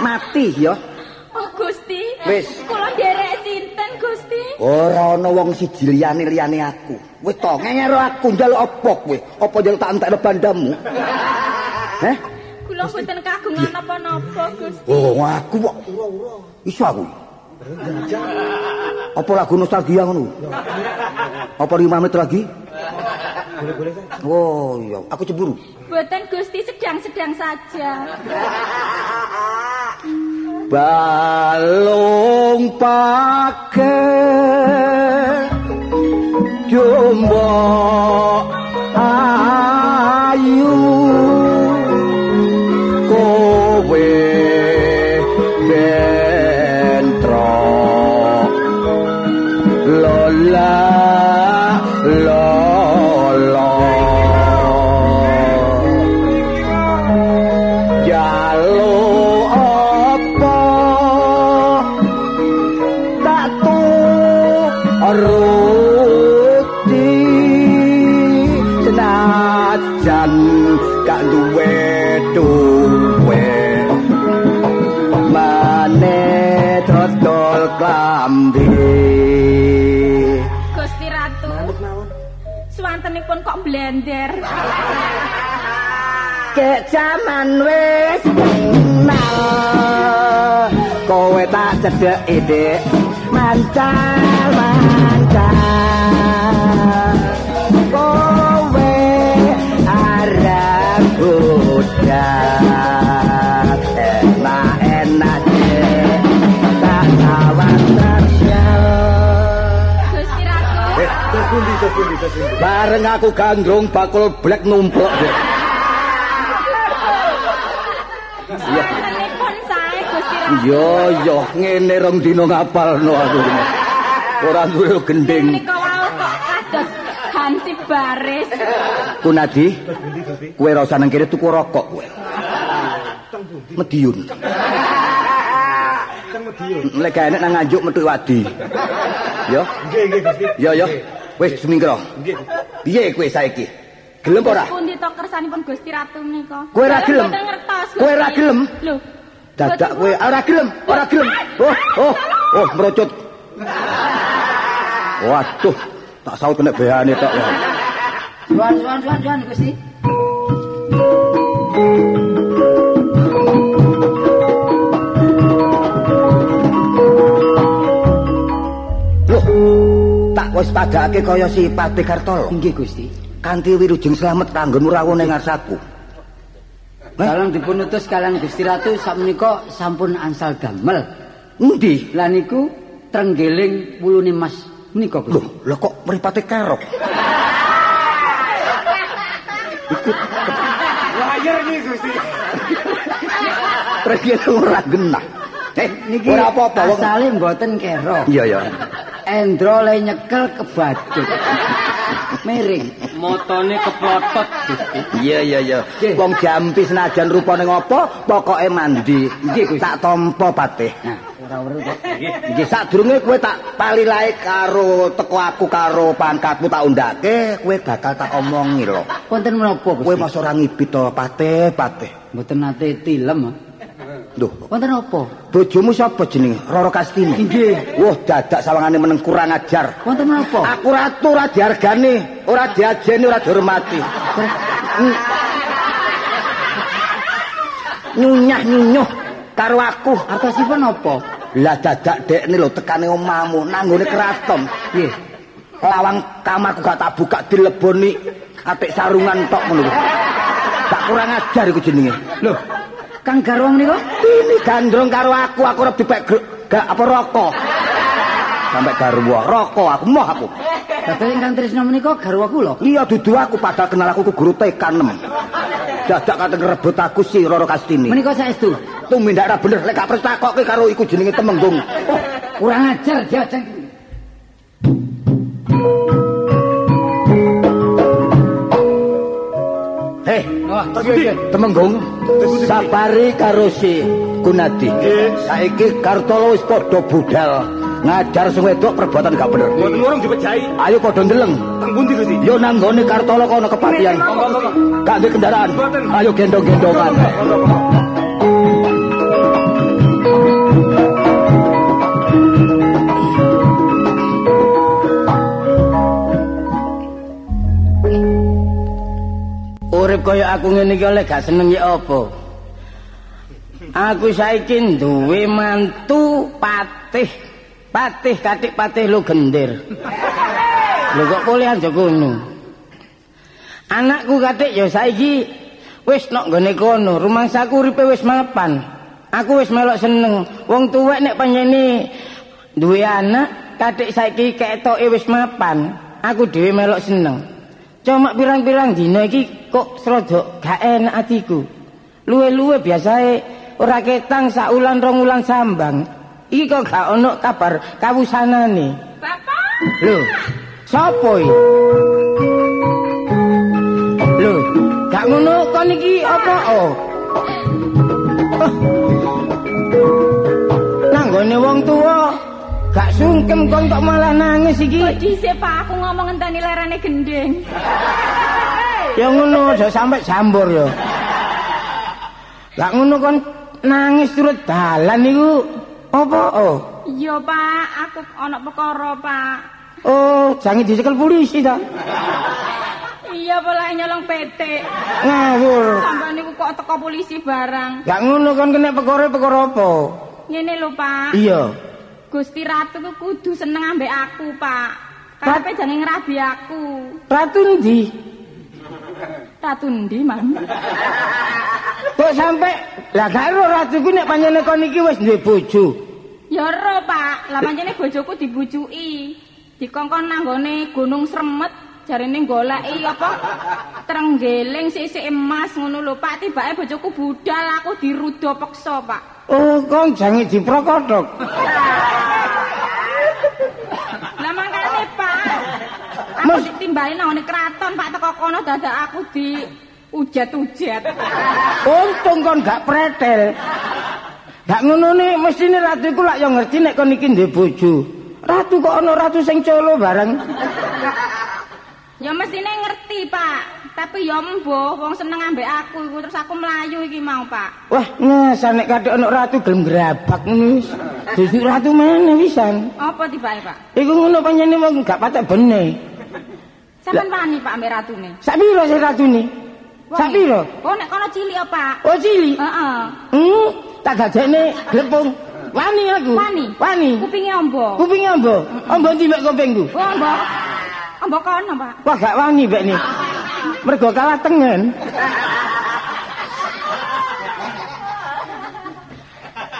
Mati ya. Oh Gusti. Wis. Kula nderek sinten Gusti? Ora ana wong siji liyane-liyane aku. Wis to, ngero aku njaluk apa kowe? Apa njaluk tak entekno bandamu? Heh? Kula boten kagungan napa-napa Gusti. Oh, aku kok iso aku. Apa lagu nostalgia ngono? Apa 5 menit lagi? Oh iya, aku cemburu. Boten Gusti sedang-sedang saja. Balung pake jumbo ayu blender. kek jaman wis kenal kowe tak cedek ide mancal mancal bareng aku gandrung bakul black numplok dek Swantenipun sae Gusti Ratu. Yo yo ngene rong dina ngapalno aku. Ora duwe gending. Kok kados Hansi Baris. Kunadi. Kowe ora usah nang kene tuku rokok kowe. Mediun. Lek enek nang nganjuk metu wadi. Yo. Nggih, nggih Gusti. Yo yo. Wis semingkro. Piye kowe saiki? Gelem ora? Pundi to kersanipun Gusti Ratu menika? Kowe ora gelem? Kowe ora gelem? Lho. Dadak kowe ora gelem, ora gelem. Oh, oh, oh, merocut. Waduh, tak saut kena behane tok ya. Suan suan suan suan Gusti. Wis padake kaya si Patih Kartolo. Nggih Gusti. Kanthi wirujeng slamet kanggonmu rawuh ning ngarsaku. Dalam dipunutus kalian Gusti Ratu sakmenika sampun angsal damel. Endi? Lah niku trenggeling wulune Mas menika Gusti. Loh, lho kok mripate kerok? [laughs] Layar nih Gusti. Pergi ora genah. Eh, Niki ora apa-apa wong. asale mboten kero. Iya ya. Endro le nyekel kebadut. Miring. Motone keplotot Gusti. Iya iya iya. Wong jampi senajan rupane ngopo, pokoke mandi. Nggih. Tak tampa Patih. Nah, ora weruh kok. Nggih sadurunge kowe tak palilae karo teko aku karo pangkatmu tak undake, kowe bakal tak omongi lho. Wonten menapa Kowe mas ora ngibit to Patih, Patih. Mboten nate tilem. Lho, Wonten apa? bojomu sapa jenenge? Roro Kastini. Nggih. Wah, dadak sawangane meneng kurang ajar. Wonten menapa? Aku ratu ora dihargani, ora diajeni, ora dihormati. Nyunyah nyunyuh karo aku. Artosipun apa? Lah dadak dekne lho tekane omahmu nanggone keraton. Nggih. Lawang kamarku gak tak buka dileboni atik sarungan tok ngono. lho. Gak kurang ajar iku jenenge. Loh, Kang Garwang menika? Ini gandrung karo aku, aku ora dipek gak apa rokok. Sampai garwa, rokok aku moh aku. Dados ingkang tresna menika garwa kula. Iya dudu aku padahal kenal aku ku guru TK 6. Dadak kate ngerebut aku si Roro Kastini. Menika saestu. Tumindak ora bener lek gak perlu takokke karo iku jenenge Temenggung. Oh, kurang ajar diajeng. Heh, Iya. Temenggung. Sabari karo si Gunadi. Saiki Kartolo wis padha budal. Ngajar sing wedok perbuatan gak bener. Mboten urung dipejahi. Ayo padha ndeleng. Teng pundi Gusti? Yo nang gone Kartolo kono monggo. Gak ndek kendaraan. Ayo gendong-gendongan. Kaya aku ngene iki oleh gak seneng ya apa? Aku saiki duwe mantu patih. Patih katik patih lu gendir. Lho kok boleh aja kono. Anakku katik ya saiki wis nok nggone kono, rumangsaku uripe wis mapan. Aku wis melok seneng. Wong tuwek nek panjene duwe anak katik saiki ketoke wis mapan. Aku dhewe melok seneng. Cuma pirang-pirang dina iki kok srada gak enak atiku. Luwe-luwe biasae ora ketang sak ulan rong ulan sambang. Iki kok gak ono kabar kawusanane. Bapak, Lho, sapa iki? Lho, gak ngono kon iki apa? Oh. Nanggone wong tuwa gak sungkem kon kok malah nangis iki. Kok dhisik Pak aku ngomong ngenteni lerene gendeng. [laughs] Ya ngono aja sampe jambur ya. Gak ngono kon nangis turut dalan niku apa? Oh. Iya Pak, aku ana perkara Pak. Oh, jangan dicekel polisi ta. Iya pola nyolong PT. Ngawur. Sampai niku kok teko polisi barang. Gak ngono kon kena perkara-perkara apa? Ngene lho Pak. Iya. Gusti Ratu ku kudu seneng ambek aku, Pak. Karepe jange ngrabi aku. Ratu ndi? Ratu ndi, Mang? [laughs] Kok sampe lah gak ero ratuku nek panjenengan kon iki wis duwe bojo. Ya ero, Pak. Lah pancene bojoku dibujuki. Dikongkon nanggone Gunung Sremet jarine goleki apa trenggeling sisik emas ngono lho, Pak. Tibake bojoku budal aku dirudo peksa, Pak. Oh, kon jange diprokotok. Lah mangkane, Pak. Aku ditimbali nang kraton, Pak, teko kono dadak aku di ujet-ujet. Untung kon gak pretel. Gak ngono ne mestine ratu iku lak yo ngerti nek kon iki ndek bojo. Ratu kok ana ratu sing colo bareng. Ya mestine ngerti, Pak. Tapi ya mbuh wong seneng ambek aku iku terus aku melayu iki mau, Pak. Wah, ngasa nek kadek ana ratu gelem grabak ngono wis. Dadi ratu meneh wisan. Apa tibake, Pak? Iku ngono panjenengan wong gak patek bene. Sampeyan wani Pak ambek ratune? Sak piro sing ratune? Sak piro? Oh, nek kono cilik apa, Pak? Oh, cilik. Heeh. Hmm, tak gajekne glepung. Wani aku. Wani. Wani. Kupinge ombo. Kupinge ombo. Ombo ndi mek kupingku? Oh, ombo. Ombo kono, Pak. Wah, gak wani mek ni. Mergo kalah tengen.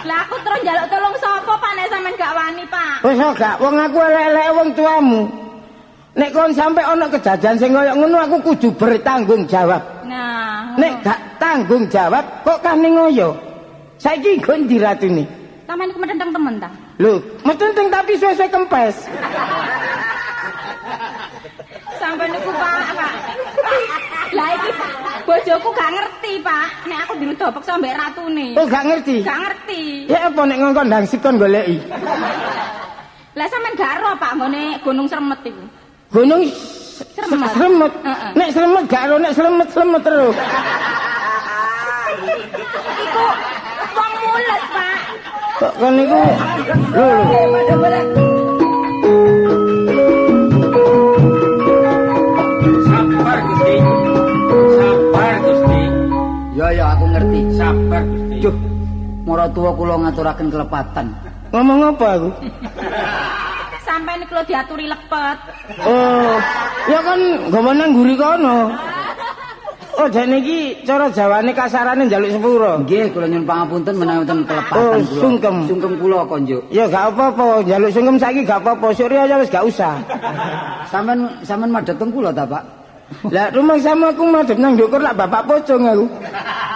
Lah aku terus njaluk tolong sapa, Pak, nek sampean gak wani, Pak? Wis oh, gak wong aku elek-elek wong tuamu. Nek kon sampe ana kejadian sing kaya ngono aku kudu bertanggung jawab. Nah, Nek gak tanggung jawab kok kane ngoyo. Saiki nggon diratuni. sampean iku medenteng temen ta? Lho, metenteng tapi suwe-suwe kempes. Sampai niku Pak, Pak. Lah iki bojoku gak ngerti, Pak. Nek aku dirudo peksa mbek ratune. Oh, gak ngerti. Gak ngerti. Ya apa nek ngongkon ndang sikon goleki. Lah sampean gak ero Pak nggone Gunung Sremet iku. Gunung Sremet. Sremet. Heeh. Nek sremet gak ero nek sremet sremet terus. Iku wong mules, Pak. Kok kon niku lho lho. Maratuwa kula ngaturaken kelepatan. Ngomong apa aku? Sampai niku lho diaturi lepet. Oh, ya kan gawa nang guri kono. Oh, jane iki cara Jawane kasarane njaluk sepuro. Nggih, kula nyuwun pangapunten menawi wonten Oh, kelepatan kula. sungkem. Sungkem kula konjuk. Ya gak apa-apa, njaluk sungkem saiki gak apa-apa. Surya ya wis gak usah. Sampeyan sampeyan madhep teng kula ta, Pak? Lah rumah sama aku madhep nang ndukur lak bapak pocong aku.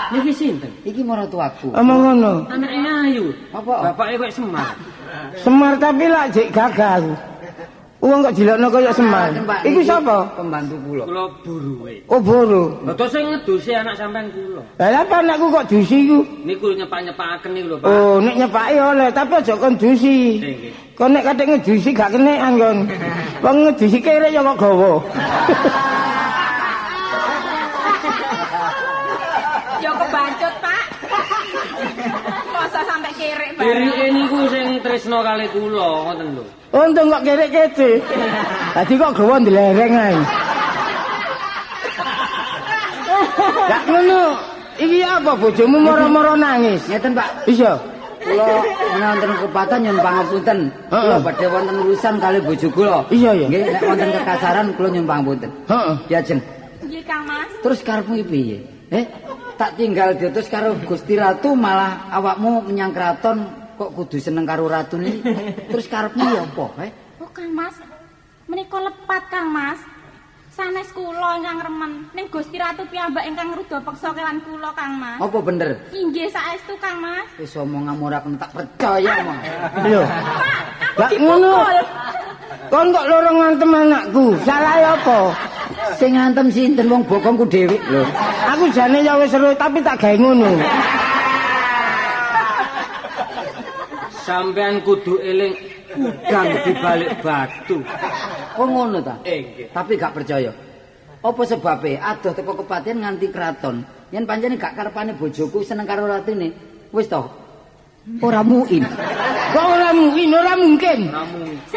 Niki sinten? Iki maratuaku. Omong ngono. Anake ayu. Apa? Bapake kok Semar. Semar tapi lak jek gagah aku. Wong kok dilokno kaya Semar. Iku sapa? Pembantu kula. Kula buruwe. Oh, boro. Lha to sing ngedusi anak sampean kula. Lah apa anakku kok dusi iku? Niku nyepak-nyepakaken niku lho, Pak. Oh, nek nyepaki oleh, tapi aja kon dusi. Nggih. Kon nek kadek ngedusi gak kene anggon. [laughs] Wong ngedusi kere ya kok gawa. [laughs] Ya kebancut, Pak. Masa bareng. niku sing tresno kali kula, ngoten lho. Untung kok kerek kete. Dadi kok gawa ndelereng ae. Gak ngono. Iki apa bojomu moro-moro nangis? Ngeten, Pak. Iya. Kula wonten kepatan nyuwun pangapunten. Kula badhe wonten urusan kali bojo kula. Iya, iya. Nggih, nek wonten kekasaran kula nyuwun pangapunten. Heeh. Ya, Jeng. Nggih, Kang Mas. Terus karepmu piye? Eh, tak tinggal diutus karo Gusti Ratu malah awakmu menyang kraton kok kudu seneng karo ratune. [laughs] Terus karepmu ya apa, eh? Oh, Kang Mas. Menika lepat, Kang Mas. Sanes kula ingkang remen. Ning Gusti Ratu piyambak ingkang ruda peksa kelan kula, Kang Mas. Apa bener? Inggih saestu, Kang Mas. Wis omonganmu ora kena tak percaya omong. Lho. Gak ngono. Kon kok loro ngantem anakku. Salah apa? Sing ngantem sinten wong bokongku dhewe lho. Aku jane ya wis seru tapi tak gawe ngono. Sampean kudu eling udang di balik batu. Oh ngono ta? Eh. Tapi gak percaya. Apa sebabnya adoh teko kepatihan nganti kraton? Yen pancene gak karepane bojoku seneng karo ratine. Wis to. Ora muin. Kok ora mungkin, ora mungkin.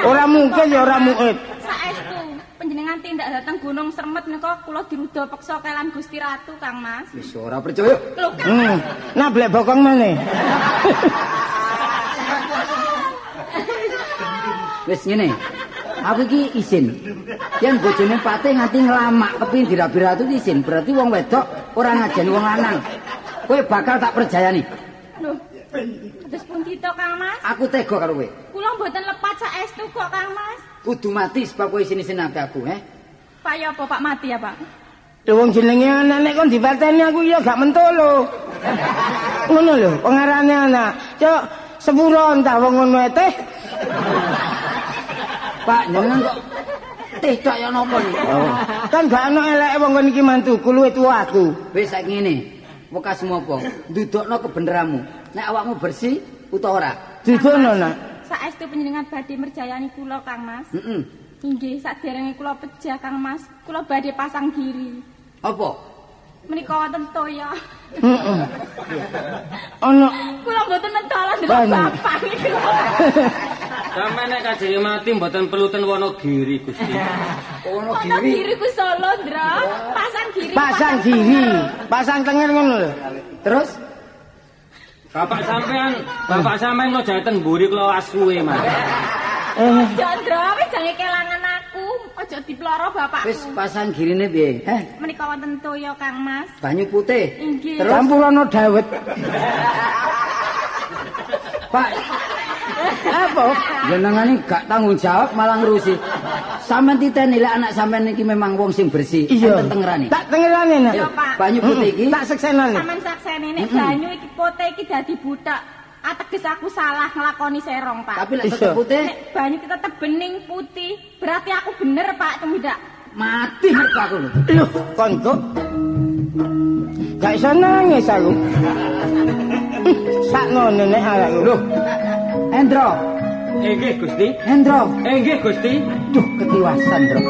Ora mungkin ya ora mungkin. Saestu panjenengan tindak dateng Gunung Sermet nika kula diruda peksa kelan Gusti Ratu Kang Mas. Wis ora percaya. Lho Hmm. Nah blek bokong meneh. [laughs] Wis ngene. Aku iki izin. Yen bojone patih nganti nglamak kepin dirabi ratu iki izin. Berarti wong wedok ora ngajeni wong lanang. Kowe bakal tak percayani. Lho. Terus pun kita Kang Mas. Aku tega karo kowe. Kula mboten lepat saestu kok Kang Mas. Kudu mati sebab kowe isin-isinake aku, eh. Pak ya apa Pak mati ya Pak? Lho wong jenenge anak nek kon dipateni aku ya gak mentolo. Ngono lho, pengarane anak. Cok sepuro entah wong ngono teh. Pak, jenengan kok teh tok ya napa iki? Kan gak ono eleke wong kon iki mantuku luwih tuwa aku. Wis saiki ngene. Wekasmu apa? Ndudukno kebeneranmu. Nek awakmu bersih utawa ora? Didono nak. Saestu panjenengan badhe merjayani kula Kang Mas. Heeh. Inggih, saderenge kula pejah Kang Mas, kula badhe pasang diri. Apa? Menika wonten toya. Heeh. Ono Kula mboten mentala ndelok bapak niku. Sampe nek kajenge mati mboten perlu ten Wonogiri, Gusti. Ono Wonten diri ku Solo, Ndra. Pasang diri. pasang diri, pasang tenger ngono lho. Terus Bapak sampean, bapak sampean kok jaten mburi kula asuwe, Mas. Eh, Jandra, wis jange. Aja diploro bapakku. wis pasang girine piye? Eh, Menika wonten toya Kang Mas. banyu putih. Inggih. Terus campurono dawet. Pak, Apa? jenengan iki gak tanggung jawab malah ngrusi. Sampeyan titeni lek anak sampeyan iki memang wong sing bersih, Iya. enten tengerane. Tak tengerane nak. Yo, Pak. Banyu putih iki Tak seksenane. Saman saksene nek banyu iki pote iki dadi butak. Ateges aku salah nglakoni serong, Pak. tapi lek tetep putih nek banyu kita tetep bening putih, berarti aku bener, Pak, tumindak. mati mergo aku lho. Kok gak iso nangis aku. Sakno nenek awakku. Loh. Endro, Eh nggih, Gusti. Endro. Eh nggih, Gusti. Duh, ketiwasan, Bro.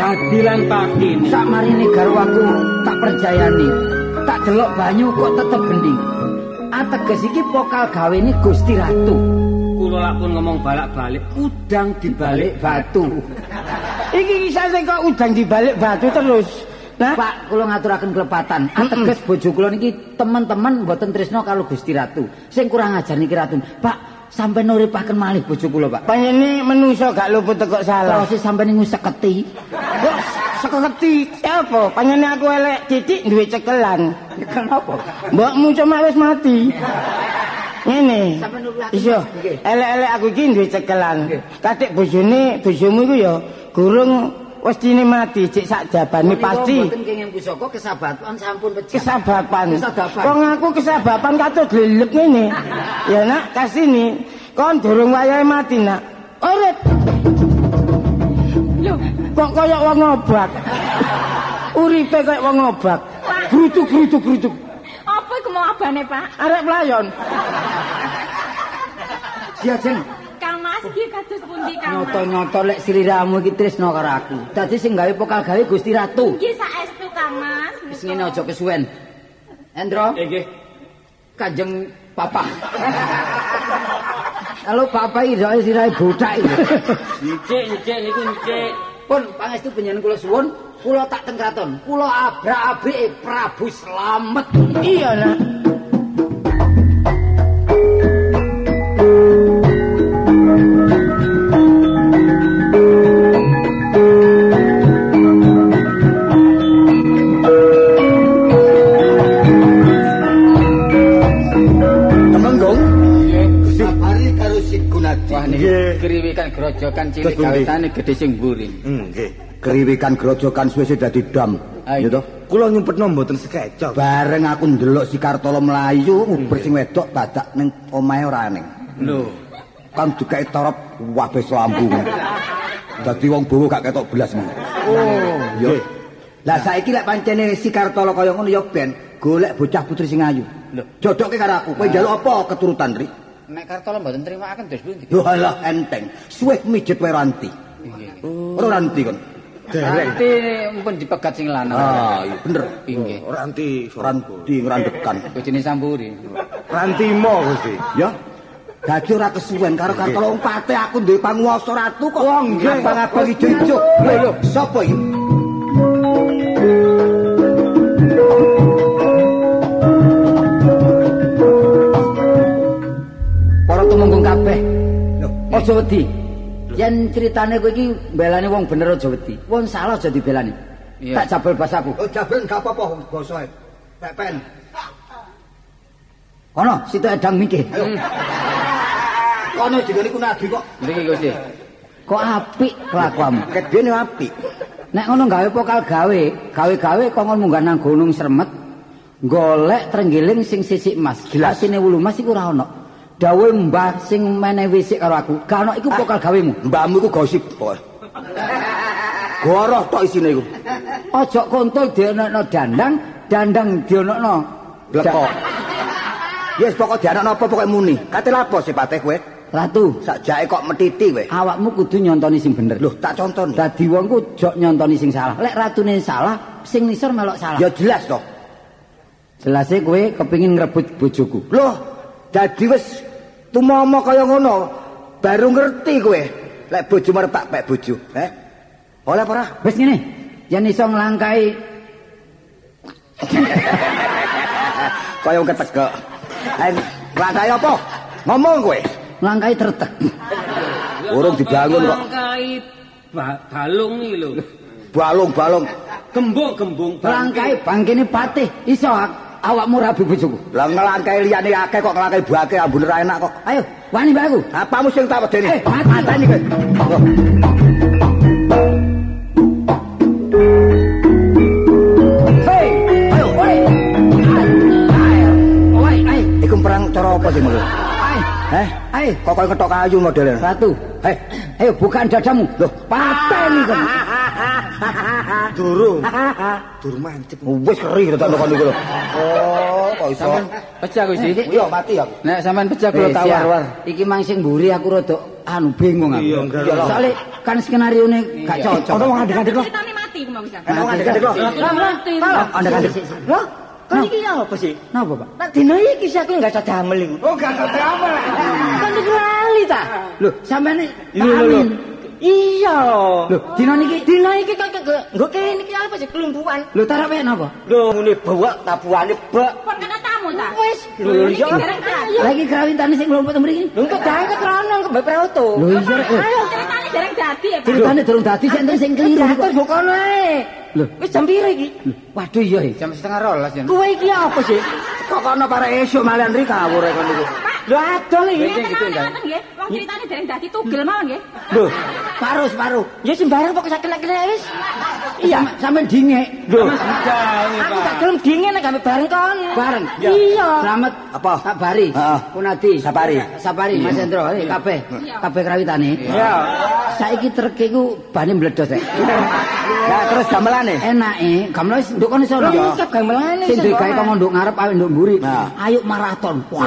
Dadilan pagi ini. Sak marine garwaku tak percayani. Tak delok banyu kok tetep bening. Ateges iki pokal gawene Gusti Ratu. Kula lak pun ngomong balak-balik, udang di balik batu. Iki kisah sing kok udang dibalik batu terus. Nah, Pak, kula ngaturaken kelepatan. Ateges bojo kula niki teman-teman mboten tresno karo Gusti Ratu. Sing kurang ajar niki Ratu. Pak, sampai nuripaken malih bojo kula, Pak. panjene menungso gak luput kok salah. Terus sampai niku seketi. Kok seketi apa? Panjene aku elek titik duwe cekelan. Kenapa? Mbokmu cuma wis mati. Ngene. Nuripaken. Iya, elek-elek aku iki duwe cekelan. Nggih. Katik bojone, bojomu iku ya gurung westine mati cek sak jabane pasti. Mboten kenging pusaka kesababan sampun pecah. Kesabapan. Kesabapan. Wong aku kesabapan lelep ngene. [laughs] Ya nak, kasini. Kon durung wayahe mati nak. Urip. Lho, Kok kaya wong obak. Uripe kaya wong obak. Grutuk grutuk grutuk. apa iku mau abane, Pak? Arek pelayon. Diajeng Kang Mas iki kados pundi, Kang nyoto-nyoto lek sliramu iki tresno karo aku. Dadi sing gawe pokal gawe Gusti Ratu. Nggih saestu, Kang Mas. Wis ngene aja kesuwen. Endro, nggih. Kanjeng Papa. Halo Papa iki roe sirahe botak iki. Ncik, ncik niku ncik. Pun pangestu panjenengan kula suwun, kula tak teng kraton. Kula abrak-abrike Prabu Slamet. Iya nak. Kriwikan grojokan cilik gawetane gedhe sing mburi. Nggih. Keriwikan grojokan suwe dadi dam. Ah, Ya toh? Kula nyumpetno mboten sekecok. Bareng aku ndelok si Kartolo mlayu nguber sing wedok dadak ning omahe ora ning. Lho, Kan dikae torop wabeh lampu. Dadi wong bowo gak ketok belas. Oh, yo. Lah saiki lek pancene si Kartolo kaya ngono ya ben golek bocah putri sing ayu. Jodoke karo aku. Kowe njaluk apa keturutan, Ri? Nek Kartola mboten trimakaken dos pundi? Yo alah enteng. Suwe mijet wae ranti. Ora ranti kon. Ranti mumpun dipegat sing lanang. Ah, iya bener. Inggih. Ranti Ranti ngrandekan. Bojone Sampuri. Rantimo Gusti. Ya. Dadi ora kesuwen karo Kartola wong pate aku duwe panguwasa ratu kok. Wong nggih. abang ijo-ijo. Lho lho, sapa iki? Kabeh. Aja wedi. Yen critane kowe iki mbelani wong bener aja wedi. Wong salah aja dibelani. Tak jabel basaku. Oh, jabren gak apa-apa basae. Pepen. Kono, situ edang mikir. Kono digone ku nadi kok. Mriki Gusti. Kok apik kelakuanmu. Ket dene apik. Nek ngono gawe pokal gawe, gawe-gawe kok ngono munggah nang gunung Sremet. Golek trenggiling sing sisik emas. Jelas sine wulu emas iku ora ono. Dawe mbah sing menehi wisik karo aku. Gak ono iku pokal gawemu. Mbahmu iku gosip kok. Goroh tok isine iku. Ojo kontol dionokno dandang, dandang dionokno Blekok. Yes, pokok dianakno apa pokoke muni. Kate lapo sipate kowe? Ratu, Sakjake kok metiti kowe. awakmu kudu nyontoni sing bener. Loh, tak contoni. Dadi wong ku jok nyontoni sing salah. Lek ratune salah, sing nisor melok salah. Ya jelas toh. Jelase kowe kepingin ngrebut bojoku. Loh, dadi wis tumomo kaya ngono. Baru ngerti kowe. Lek bojo marep tak pek bojo, eh? Oleh apa ora? Wis ngene, yen iso nglangkai Kaya ketegak. Eh, langkai apa? Ngomong kowe. nglangkai tretek. Urung dibangun kok. Langkai ba- balung iki lho. Balung-balung. Gembung-gembung Nglangkai bangkene patih iso awakmu rabi bojoku. Lah ngelangkai liyane akeh kok ngelangkai bake ambune ra enak kok. Ayo, wani mbak aku. Apamu sing tak wedeni? Eh, mati. mateni kowe. Loh, Hei, ayo, woi. Ayo, woi, ayo, Iku perang cara apa sih menurut? Eh, ayo. kok koyo ketok kayu modelnya? Ratu, Eh, ayo bukan dadamu. Loh, pateni kon. Durung. Durung mancep. wis keri tetok kon iku lho. Oh, kok iso. Sampeyan pecah Gusti. Iya, mati aku. Nek sampean pecah kula Eh, tak war-war. Iki mang sing mburi aku rada anu bingung aku. Iya. Soale kan skenario ne gak cocok. Ono wong adek-adek kok. Ceritane mati ku mau bisa. Ono wong adek-adek kok. Mati. Adek-adek. Loh, kan iki apa sih? Napa, Pak? Nak dino iki sih aku nggak ada damel iku. Oh, gak ada apa. Kan iki lali ta? Loh, sampean Lho, lho, lho. Iya. Loh, dina niki Dino iki kok kok nggo kene iki apa sih kelumpuan? lho tarawih napa? Lho ngene bawa tabuhane bak. Pon kena ta? Wis, lho. Lagi krawintane sing mlompot mriki. Lho kok jangket rono kembali auto. Lho iya, eh. Ayo, Ceritane dereng dadi ya. Ceritane durung dadi sing enten sing keliru Jatuh kok. bukono ae. Lho. Wis jam piro iki? Waduh iya. eh. Jam setengah rolas ya. Kowe iki apa sih? Kok kono para esuk malian ri kawur kon niku. Lho adol iki. Nggih. Wong ceritane dereng dadi tugel mawon nggih. Lho, Paruh separuh. ya sembarang pokok sak kena-kena wis. Iya. Sampeyan dingek. Lho, aku tak gelem dingin nek gawe bareng kon. Bareng. Iya. Selamat Apa? Kak Bari. Heeh. Punadi. Sapari. Sapari Mas Hendro. Eh kabeh. Kabeh krawitane. Iya. Saiki truk iku bane mbledos rek. Lah terus gamelane. Enake, gamelan wis nduk kono sono. Lho, iki gamelane Sing duwe gawe kok nduk ngarep awe nduk mburi. Ayo maraton. Wah.